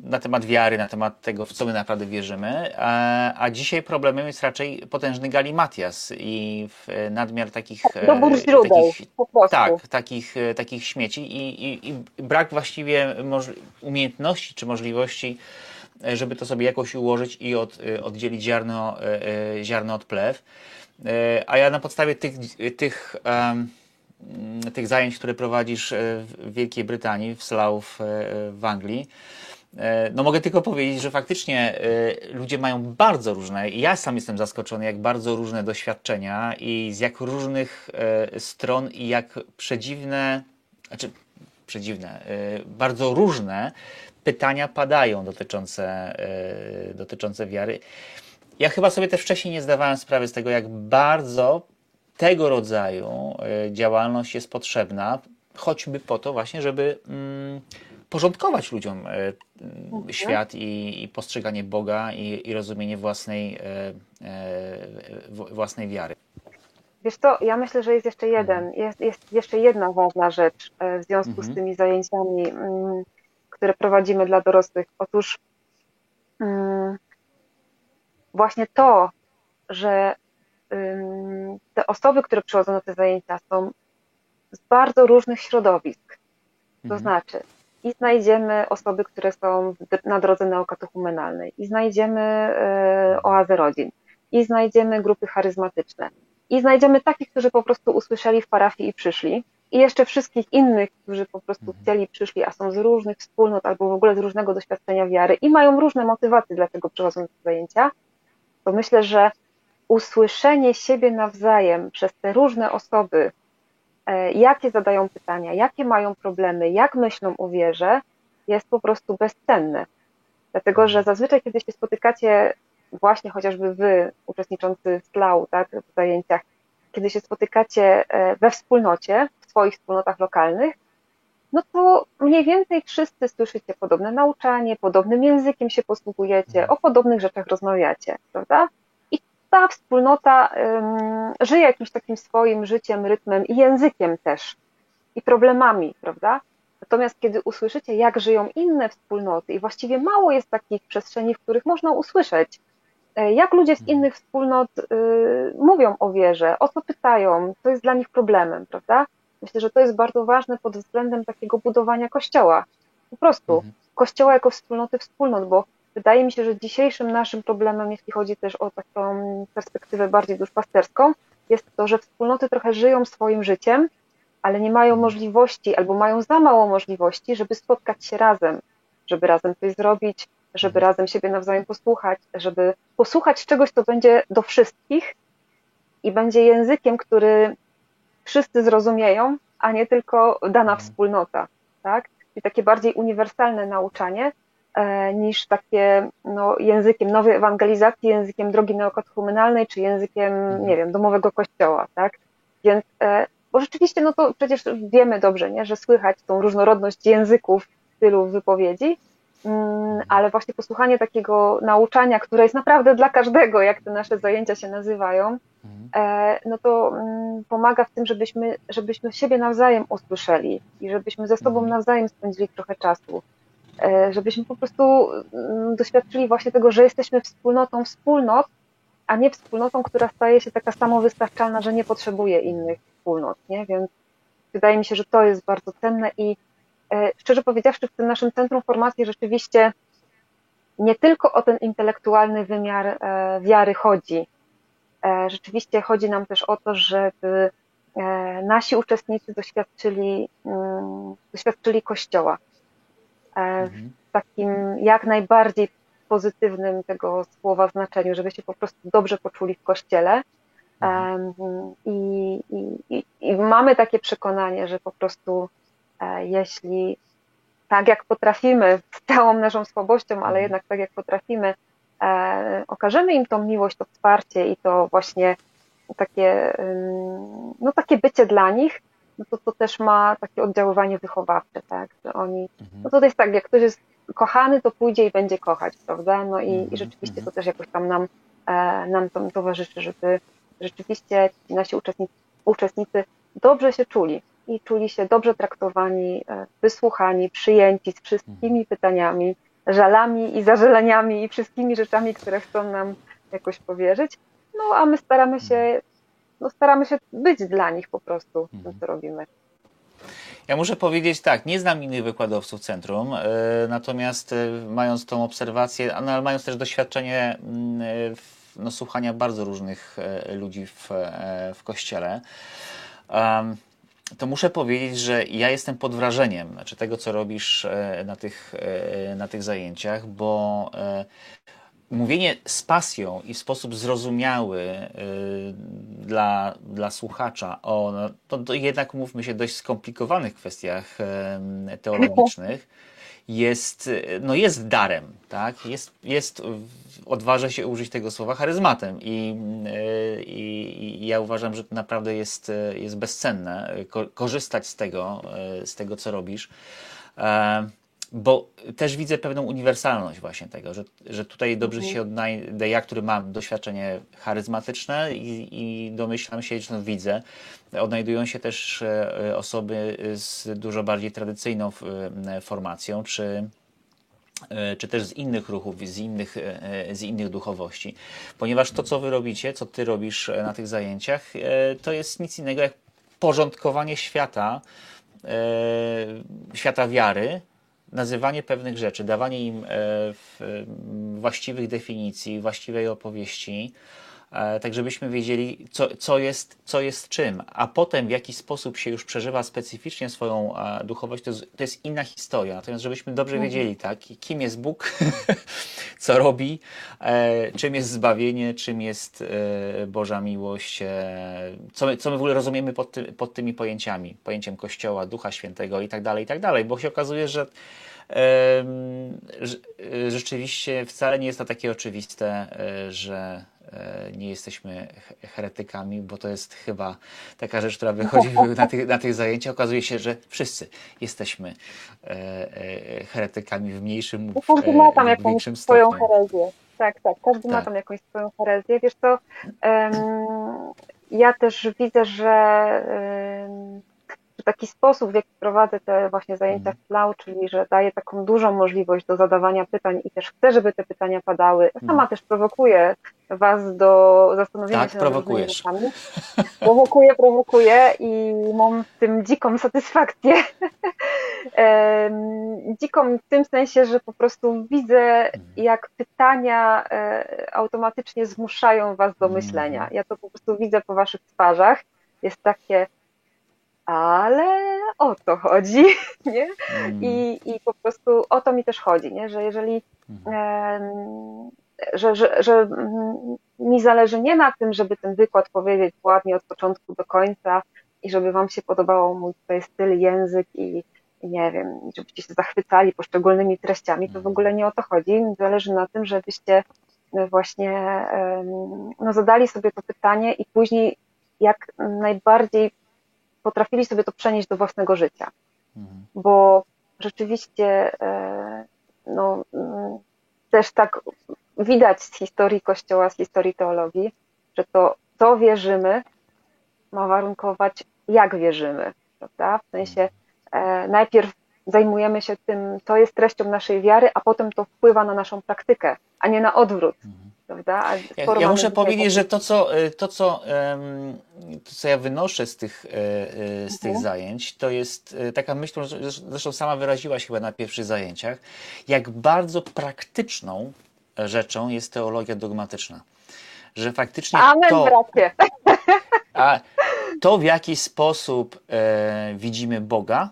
na temat wiary, na temat tego, w co my naprawdę wierzymy, a, a dzisiaj problemem jest raczej potężny galimatias i nadmiar takich... Dobór e, źródeł, takich, po prostu. Tak, takich, e, takich śmieci i, i, i brak właściwie umiejętności czy możliwości, e, żeby to sobie jakoś ułożyć i od, oddzielić ziarno, ziarno od plew. A ja na podstawie tych, tych um, tych zajęć, które prowadzisz e, w Wielkiej Brytanii, w Slough e, w Anglii, e, no mogę tylko powiedzieć, że faktycznie ludzie mają bardzo różne, ja sam jestem zaskoczony, jak bardzo różne doświadczenia i z jak różnych stron i jak przedziwne, znaczy przedziwne, bardzo różne pytania padają dotyczące, dotyczące wiary. Ja chyba sobie też wcześniej nie zdawałem sprawy z tego, jak bardzo tego rodzaju e, działalność jest potrzebna, choćby po to właśnie, żeby mm, porządkować ludziom e, świat i, i, postrzeganie Boga i, i rozumienie własnej, e, własnej wiary. Wiesz co, ja myślę, że jest jeszcze jeden, mhm. jest, jest jeszcze jedna ważna rzecz w związku mhm. z tymi zajęciami, mm, które prowadzimy dla dorosłych. Otóż mm, właśnie to, że te osoby, które przychodzą na te zajęcia, są z bardzo różnych środowisk. To mhm. znaczy, i znajdziemy osoby, które są na drodze neokatochumenalnej, i znajdziemy e, oazę rodzin, i znajdziemy grupy charyzmatyczne, i znajdziemy takich, którzy po prostu usłyszeli w parafii i przyszli, i jeszcze wszystkich innych, którzy po prostu mhm. chcieli, przyszli, a są z różnych wspólnot albo w ogóle z różnego doświadczenia wiary i mają różne motywacje, dlaczego przychodzą te zajęcia, to myślę, że usłyszenie siebie nawzajem przez te różne osoby, e, jakie zadają pytania, jakie mają problemy, jak myślą o wierze, jest po prostu bezcenne. Dlatego, że zazwyczaj, kiedy się spotykacie, właśnie chociażby wy, uczestniczący w SLAU, tak, w zajęciach, kiedy się spotykacie e, we wspólnocie, w swoich wspólnotach lokalnych, no to mniej więcej wszyscy słyszycie podobne nauczanie, podobnym językiem się posługujecie, o podobnych rzeczach rozmawiacie, prawda? Ta wspólnota żyje jakimś takim swoim życiem, rytmem i językiem też, i problemami, prawda? Natomiast kiedy usłyszycie, jak żyją inne wspólnoty, i właściwie mało jest takich przestrzeni, w których można usłyszeć, e, jak ludzie z innych wspólnot y, mówią o wierze, o co pytają, co jest dla nich problemem, prawda? Myślę, że to jest bardzo ważne pod względem takiego budowania kościoła. Po prostu. Mhm Kościoła jako wspólnoty wspólnot, bo wydaje mi się, że dzisiejszym naszym problemem, jeśli chodzi też o taką perspektywę bardziej duszpasterską, jest to, że wspólnoty trochę żyją swoim życiem, ale nie mają możliwości albo mają za mało możliwości, żeby spotkać się razem, żeby razem coś zrobić, żeby razem siebie nawzajem posłuchać, żeby posłuchać czegoś, co będzie do wszystkich i będzie językiem, który wszyscy zrozumieją, a nie tylko dana mhm. wspólnota, tak? I takie bardziej uniwersalne nauczanie niż takie no, językiem nowej ewangelizacji, językiem drogi neokatechumenalnej, czy językiem, mhm. nie wiem, domowego kościoła, tak? Więc, e, bo rzeczywiście, no to przecież wiemy dobrze, nie, że słychać tą różnorodność języków, stylu wypowiedzi, mm, ale właśnie posłuchanie takiego nauczania, które jest naprawdę dla każdego, jak te nasze zajęcia się nazywają, Mhm. E, no to mm, pomaga w tym, żebyśmy, żebyśmy siebie nawzajem usłyszeli i żebyśmy ze sobą mhm. nawzajem spędzili trochę czasu. E, żebyśmy po prostu mm, doświadczyli właśnie tego, że jesteśmy wspólnotą wspólnot, a nie wspólnotą, która staje się taka samowystarczalna, że nie potrzebuje innych wspólnot, nie? Więc wydaje mi się, że to jest bardzo cenne i e, szczerze powiedziawszy, w tym naszym centrum formacji rzeczywiście nie tylko o ten intelektualny wymiar wiary chodzi, E, rzeczywiście chodzi nam też o to, żeby e, nasi uczestnicy doświadczyli, mm, doświadczyli Kościoła e. w takim jak najbardziej pozytywnym tego słowa znaczeniu, żeby się po prostu dobrze poczuli w Kościele. Mhm. I, i, I mamy takie przekonanie, że po prostu jeśli tak jak potrafimy, z całą naszą słabością, ale mhm. jednak tak jak potrafimy, E, okażemy im tą miłość, to wsparcie i to właśnie takie, no takie bycie dla nich, no to to też ma takie oddziaływanie wychowawcze, tak, że oni, mhm. no to jest tak, jak ktoś jest kochany, to pójdzie i będzie kochać, prawda, no i, i mhm, rzeczywiście to mhm. też jakoś tam nam, e, nam to towarzyszy, żeby rzeczywiście ci nasi uczestnicy, uczestnicy dobrze się czuli i czuli się dobrze traktowani, e, wysłuchani, przyjęci z wszystkimi pytaniami, żalami i zażaleniami i wszystkimi rzeczami, które chcą nam jakoś powierzyć. No a my staramy się, no, staramy się być dla nich po prostu w tym, co mhm. robimy. Ja muszę powiedzieć tak, nie znam innych wykładowców centrum, e, natomiast e, mając tą obserwację, no, ale mając też doświadczenie mm, no, słuchania bardzo różnych e, ludzi w, w kościele, to muszę powiedzieć, że ja jestem pod wrażeniem znaczy tego, co robisz e, na tych, e, na tych zajęciach, bo e, mówienie z pasją i w sposób zrozumiały dla, dla słuchacza o, no, to, to jednak mówmy się, dość skomplikowanych kwestiach teologicznych jest, no jest darem, tak? Jest, jest, odważa się użyć tego słowa charyzmatem i, i, i ja uważam, że to naprawdę jest, jest bezcenne korzystać z tego, z tego, co robisz. Bo też widzę pewną uniwersalność właśnie tego, że, że tutaj dobrze mhm. się odnajdę, ja, który mam doświadczenie charyzmatyczne i, i domyślam się, że no widzę, odnajdują się też e, osoby z dużo bardziej tradycyjną e, formacją, czy e, czy też z innych ruchów, z innych, z innych duchowości. Ponieważ to, co wy robicie, co ty robisz na tych zajęciach, to jest nic innego jak porządkowanie świata, świata wiary, nazywanie pewnych rzeczy, dawanie im e, właściwych definicji, właściwej opowieści, tak żebyśmy wiedzieli, co, co, jest, co jest czym, a potem w jaki sposób się już przeżywa specyficznie swoją e, duchowość, to jest, to jest inna historia. Natomiast żebyśmy dobrze mhm. wiedzieli, tak, kim jest Bóg, co robi, czym jest zbawienie, czym jest Boża miłość, co my, co my w ogóle rozumiemy pod, ty, pod tymi pojęciami, pojęciem Kościoła, Ducha Świętego i tak dalej, i tak dalej, bo się okazuje, że rzeczywiście wcale nie jest to takie oczywiste, e, że e, nie jesteśmy heretykami, bo to jest chyba taka rzecz, która wychodzi na tych, na tych zajęciach. Okazuje się, że wszyscy jesteśmy e, heretykami w mniejszym, w, każdy ma tam jakąś swoją herezję. Tak, tak, każdy tak. ma tam jakąś swoją herezję. Wiesz co, um, ja też widzę, że um, taki sposób, w jaki prowadzę te właśnie zajęcia w Flow, czyli że daję taką dużą możliwość do zadawania pytań i też chcę, żeby te pytania padały. Sama mhm. też prowokuję Was do zastanowienia tak, się nad prowokujesz. rzeczami. Prowokuję, prowokuję i mam w tym dziką satysfakcję. dziką w tym sensie, że po prostu widzę, mhm. jak pytania e, automatycznie zmuszają Was do myślenia. Mhm. Ja to po prostu widzę po Waszych twarzach. Jest takie ale o to chodzi, nie? Mm. I, I po prostu o to mi też chodzi, nie? Że jeżeli, mm. że, że, że mi zależy nie na tym, żeby ten wykład powiedzieć ładnie od początku do końca i żeby wam się podobało mój tutaj styl, język i nie wiem, żebyście się zachwycali poszczególnymi treściami, to w ogóle nie o to chodzi. Mi zależy na tym, żebyście właśnie no, zadali sobie to pytanie i później jak najbardziej potrafili sobie to przenieść do własnego życia. Mhm. Bo rzeczywiście e, no, mm, też tak widać z historii Kościoła, z historii teologii, że to, co wierzymy, ma warunkować, jak wierzymy, prawda? W sensie e, najpierw zajmujemy się tym, to jest treścią naszej wiary, a potem to wpływa na naszą praktykę, a nie na odwrót. Mhm prawda? Ja, ja, muszę powiedzieć, że to co, e, to, co, to, co ja wynoszę z tych, e, e, z tych mhm. zajęć, to jest taka myśl, zresztą sama wyraziłaś chyba na pierwszych zajęciach, jak bardzo praktyczną rzeczą jest teologia dogmatyczna. Że faktycznie Amen, to, bracie. A to, w jaki sposób e, widzimy Boga,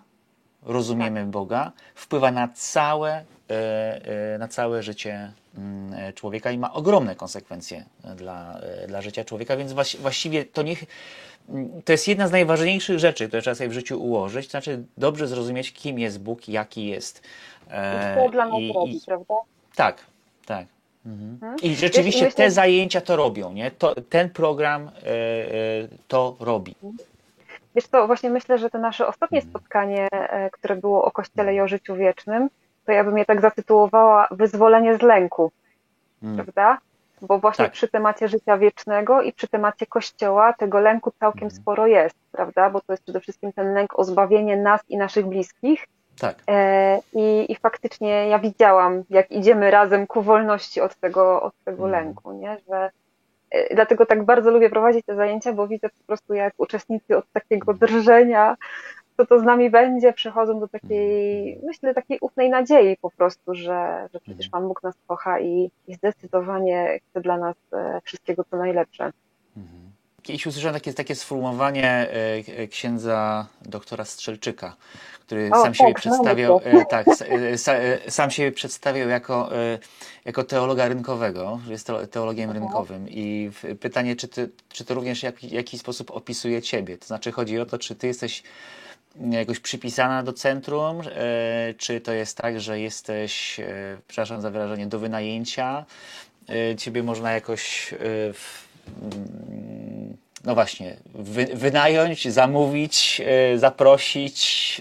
rozumiemy tak. Boga, wpływa na całe, e, e, na całe życie człowieka i ma ogromne konsekwencje dla, e, dla życia człowieka, więc właściwie to niech mm, to jest jedna z najważniejszych rzeczy, które trzeba sobie w życiu ułożyć, to znaczy dobrze zrozumieć, kim jest Bóg, jaki jest. E, I dla nas i, robi, i, prawda? Tak, tak. Mhm. mhm. I rzeczywiście Wiesz, te myślę... zajęcia to robią, nie? To, ten program e, e, to robi. Wiesz co, właśnie myślę, że to nasze ostatnie mhm. spotkanie, e, które było o Kościele i o życiu wiecznym, to ja bym je tak zatytułowała Wyzwolenie z lęku, hmm. prawda? Bo właśnie tak. przy temacie życia wiecznego i przy temacie Kościoła tego lęku całkiem hmm. sporo jest, prawda? Bo to jest przede wszystkim ten lęk o zbawienie nas i naszych bliskich. Tak. E, i, I faktycznie ja widziałam, jak idziemy razem ku wolności od tego, od tego hmm. lęku, nie? Że, e, Dlatego tak bardzo lubię prowadzić te zajęcia, bo widzę po prostu, jak uczestnicy od takiego drżenia co to z nami będzie, przechodzą do takiej, myślę, takiej ufnej nadziei po prostu, że, że przecież Pan Bóg nas kocha i, i zdecydowanie chce dla nas e, wszystkiego co najlepsze. Mhm. Kiedyś usłyszałem takie, takie sformułowanie e, księdza doktora Strzelczyka, który o, sam siebie tak, przedstawiał, e, tak, sam siebie przedstawiał jako, jako teologa rynkowego, że jest teologiem mhm. rynkowym. I pytanie, czy, ty, czy to również w jakiś sposób opisuje ciebie? To znaczy chodzi o to, czy ty jesteś jakoś przypisana do centrum, e, czy to jest tak, że jesteś, e, przepraszam za wyrażenie, do wynajęcia, e, ciebie można jakoś no właśnie, wy, wynająć, zamówić, zaprosić,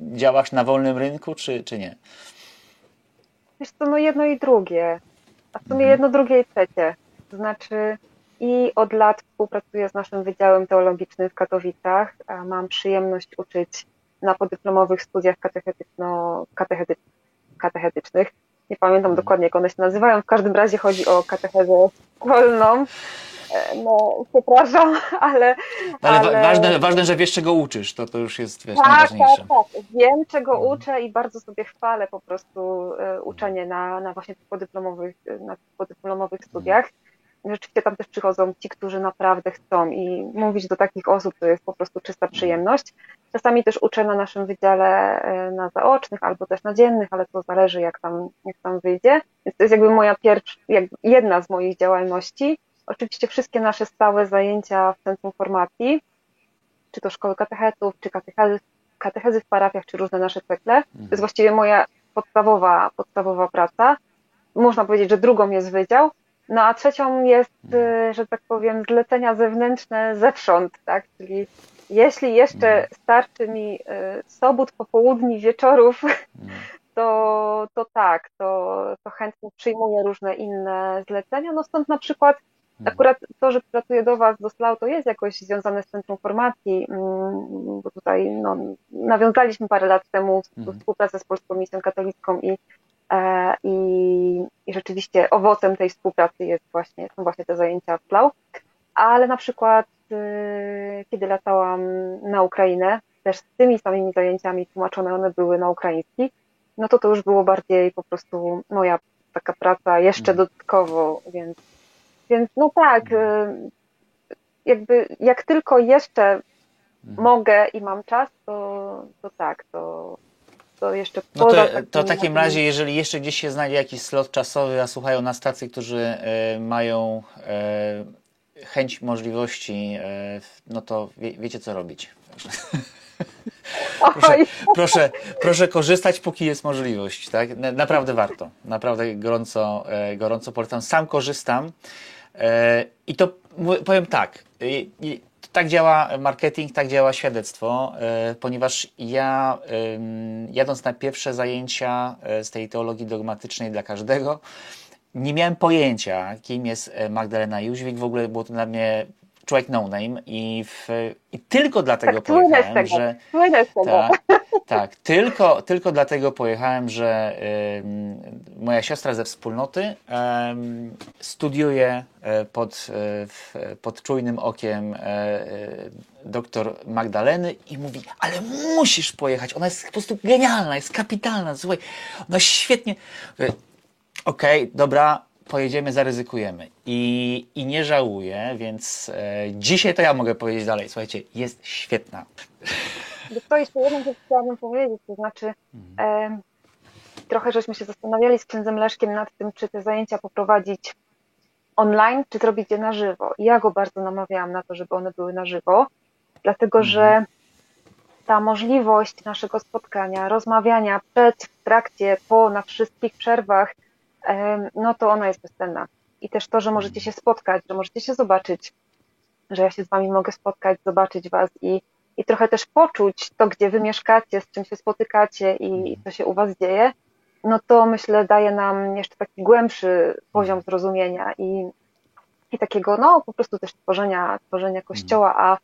działasz na wolnym rynku, czy, czy nie? Wiesz co, no jedno i drugie, a w sumie mhm. jedno, drugie i trzecie. To znaczy, i od lat współpracuję z naszym Wydziałem Teologicznym w Katowicach. Mam przyjemność uczyć na podyplomowych studiach katechetyczno, katechetycznych. Nie pamiętam mhm. dokładnie, jak one się nazywają. W każdym razie chodzi o katechezę szkolną. E, no, przepraszam, ale. Ale, ale... Ważne, ważne, że wiesz, czego uczysz, to, to już jest wiesz, tak, najważniejsze. Tak, tak. Wiem, czego mhm. uczę i bardzo sobie chwalę po prostu e, uczenie na, na właśnie podyplomowych, na podyplomowych studiach. Rzeczywiście tam też przychodzą ci, którzy naprawdę chcą i mówić do takich osób to jest po prostu czysta przyjemność. Czasami też uczę na naszym wydziale e, na zaocznych albo też na dziennych, ale to zależy jak tam, jak tam wyjdzie. Więc to jest jakby moja pierwsza, jedna z moich działalności. Oczywiście wszystkie nasze stałe zajęcia w Centrum Formacji, czy to szkoły katechetów, czy katechezy, katechezy w parafiach, czy różne nasze cykle. To jest mhm. właściwie moja podstawowa, podstawowa praca. Można powiedzieć, że drugą jest wydział, no a trzecią jest, y, że tak powiem, zlecenia zewnętrzne zewsząd, tak? Czyli jeśli jeszcze mhm. starczy mi y, sobot, popołudni, wieczorów, mhm. to, to tak, to, to chętnie przyjmuję różne inne zlecenia. No stąd na przykład Mhm. Akurat to, że pracuję do Was, do SLAU, to jest jakoś związane z Centrum Formacji, mm, bo tutaj no, nawiązaliśmy parę lat temu mhm. współpracę z Polską Misją Katolicką i, i, i rzeczywiście owocem tej współpracy jest właśnie, są właśnie te zajęcia w SLAU. Ale na przykład, y, kiedy latałam na Ukrainę, też z tymi samymi zajęciami tłumaczone one były na ukraiński, no to to już było bardziej po prostu moja taka praca jeszcze mhm. dodatkowo, więc więc no tak, y, jakby jak tylko jeszcze mhm. mogę i mam czas, to, to tak, to, to jeszcze no to, to w takim razie, jeżeli jeszcze gdzieś się znajdzie jakiś slot czasowy, a słuchają nas tacy, którzy e, mają e, chęć możliwości, e, no to wie, wiecie co robić. Proszę, proszę, proszę, korzystać, póki jest możliwość. Tak? Naprawdę warto. Naprawdę gorąco, gorąco polecam. Sam korzystam. I to powiem tak, tak działa marketing, tak działa świadectwo, e, ponieważ ja jadąc na pierwsze zajęcia e, z tej teologii dogmatycznej dla każdego, nie miałem pojęcia, kim jest Magdalena Jóźwik. W ogóle było to dla mnie człowiek no name i, w, i tylko dlatego tak, pojechałem, że tak, tak, tylko, tylko dlatego pojechałem, że y, moja siostra ze wspólnoty y, studiuje e, pod, y, pod czujnym okiem y, doktor Magdaleny i mówi, ale musisz pojechać, ona jest po prostu genialna, jest kapitalna, słuchaj, ona świetnie... Okej, okay, dobra, pojedziemy, zaryzykujemy. I, i nie żałuję, więc e, dzisiaj to ja mogę powiedzieć dalej. Słuchajcie, jest świetna. To jeszcze jedną rzecz chciałabym powiedzieć, to znaczy mhm. e, trochę żeśmy się zastanawiali z księdzem Leszkiem nad tym, czy te zajęcia poprowadzić online, czy zrobić je na żywo. I ja go bardzo namawiałam na to, żeby one były na żywo, dlatego mhm. że ta możliwość naszego spotkania, rozmawiania przed, w trakcie, po, na wszystkich przerwach, no to ona jest bezcenna. I też to, że możecie się spotkać, że możecie się zobaczyć, że ja się z wami mogę spotkać, zobaczyć was i, i trochę też poczuć to, gdzie wy mieszkacie, z czym się spotykacie i co się u was dzieje, no to myślę daje nam jeszcze taki głębszy poziom zrozumienia i, i takiego, no po prostu też tworzenia, tworzenia kościoła, a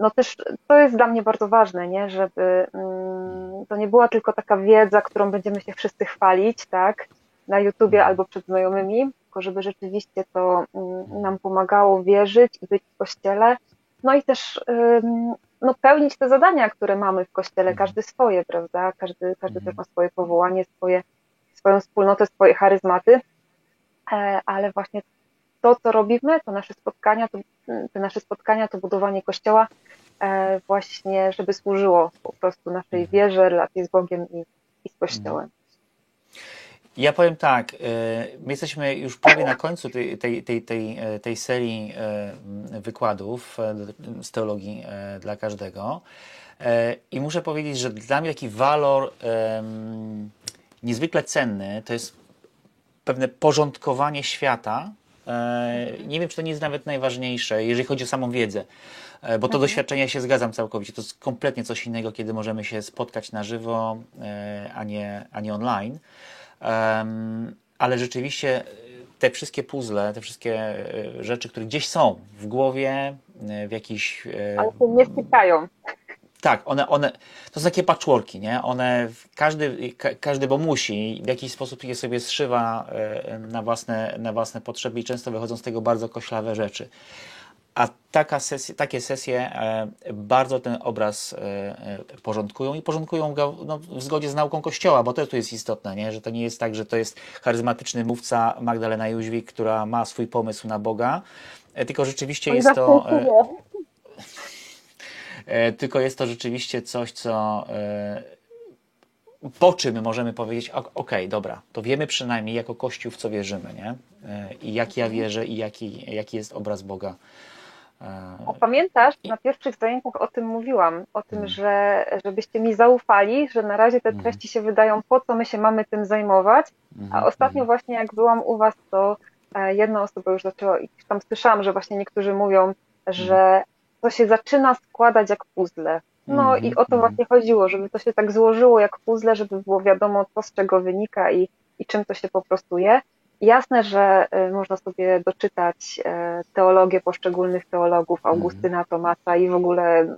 no też to jest dla mnie bardzo ważne, nie, żeby mm, to nie była tylko taka wiedza, którą będziemy się wszyscy chwalić, tak, na YouTubie mhm. albo przed znajomymi, tylko żeby rzeczywiście to mm, nam pomagało wierzyć i być w kościele. No i też no, pełnić te zadania, które mamy w kościele, mhm. każdy swoje, prawda? Każdy, każdy też mhm. ma swoje powołanie, swoje, swoją wspólnotę, swoje charyzmaty, e, ale właśnie to, co robimy, to nasze spotkania, to, te nasze spotkania, to budowanie kościoła, e, właśnie, żeby służyło po prostu naszej wierze, relacji z Bogiem i, i z Kościołem. Ja powiem tak, e, my jesteśmy już prawie na końcu tej, tej, tej, tej, e, tej serii e, wykładów z teologii dla każdego i muszę powiedzieć, że dla mnie taki walor niezwykle cenny to jest pewne porządkowanie świata. Nie wiem, czy to nie jest nawet najważniejsze, jeżeli chodzi o samą wiedzę, bo to mhm. doświadczenie się zgadzam całkowicie. To jest kompletnie coś innego, kiedy możemy się spotkać na żywo, a nie, a nie online ale rzeczywiście te wszystkie puzzle, te wszystkie e, rzeczy, które gdzieś są w głowie, e, w jakiś. E, ale się nie stykają. Tak, one, one to są takie patchworki, nie? One, każdy, każdy, bo musi, w jakiś sposób je sobie zszywa na własne, na własne potrzeby i często wychodzą z tego bardzo koślawe rzeczy. A taka sesja, takie sesje e, bardzo ten obraz e, e, porządkują i porządkują go no, w zgodzie z nauką Kościoła, bo to tu jest istotne, nie? że to nie jest tak, że to jest charyzmatyczny mówca Magdalena Jóźwik, która ma swój pomysł na Boga, tylko rzeczywiście jest to... Tylko jest to rzeczywiście coś, co po czym możemy powiedzieć, ok, dobra, to wiemy przynajmniej jako Kościół, w co wierzymy, nie? I jak ja wierzę i jaki, jaki jest obraz Boga o, pamiętasz, na pierwszych zajęciach o tym mówiłam, o tym, mm. że żebyście mi zaufali, że na razie te mm. treści się wydają, po co my się mamy tym zajmować, a mhm, ostatnio mhm. właśnie jak byłam u Was, to e, jedna osoba już zaczęła, i tam słyszałam, że właśnie niektórzy mówią, że mhm. to się zaczyna składać jak puzzle. No i o to właśnie chodziło, żeby to się tak złożyło jak puzzle, żeby było wiadomo, co z czego wynika i, i czym to się po prostu je. Jasne, że y, można sobie doczytać e, teologię poszczególnych teologów, Augustyna, Tomasa i w ogóle mm,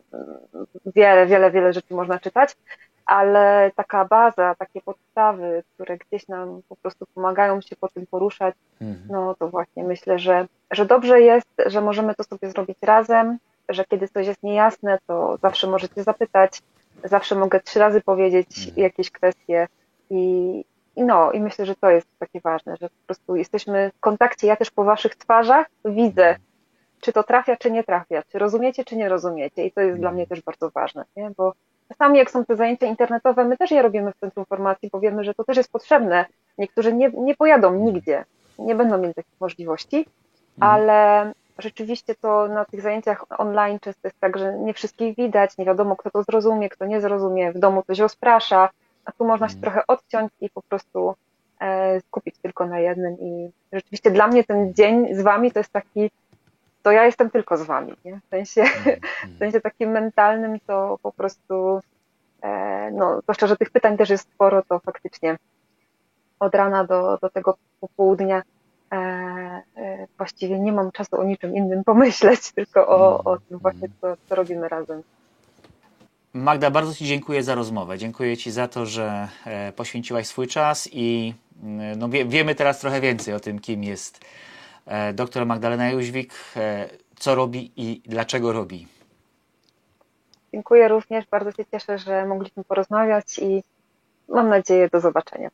wiele, wiele, wiele rzeczy można czytać, ale taka baza, takie podstawy, które gdzieś nam po prostu pomagają się po tym poruszać, Mhm. no to właśnie myślę, że, że dobrze jest, że możemy to sobie zrobić razem, że kiedy coś jest niejasne, to zawsze możecie zapytać, zawsze mogę trzy razy powiedzieć Mhm. jakieś kwestie i no, i myślę, że to jest takie ważne, że po prostu jesteśmy w kontakcie. Ja też po waszych twarzach widzę, czy to trafia, czy nie trafia, czy rozumiecie, czy nie rozumiecie. I to jest dla mnie też bardzo ważne, nie? bo czasami jak są te zajęcia internetowe, my też je robimy w Centrum Formacji, bo wiemy, że to też jest potrzebne. Niektórzy nie, nie pojadą nigdzie, nie będą mieli takich możliwości, ale rzeczywiście to na tych zajęciach online często jest tak, że nie wszystkich widać, nie wiadomo kto to zrozumie, kto nie zrozumie, w domu to się rozprasza, a tu można się trochę odciąć i po prostu e, skupić tylko na jednym i rzeczywiście dla mnie ten dzień z wami to jest taki, to ja jestem tylko z wami, nie? W sensie, w sensie takim mentalnym to po prostu e, no, zwłaszcza, że tych pytań też jest sporo, to faktycznie od rana do, do tego popołudnia e, właściwie nie mam czasu o niczym innym pomyśleć, tylko o, o tym właśnie, co, co robimy razem. Magda, bardzo Ci dziękuję za rozmowę. Dziękuję Ci za to, że e, poświęciłaś swój czas i mm, no, wie, wiemy teraz trochę więcej o tym, kim jest e, doktor Magdalena Jóźwik, e, co robi i dlaczego robi. Dziękuję również, bardzo się cieszę, że mogliśmy porozmawiać i mam nadzieję do zobaczenia.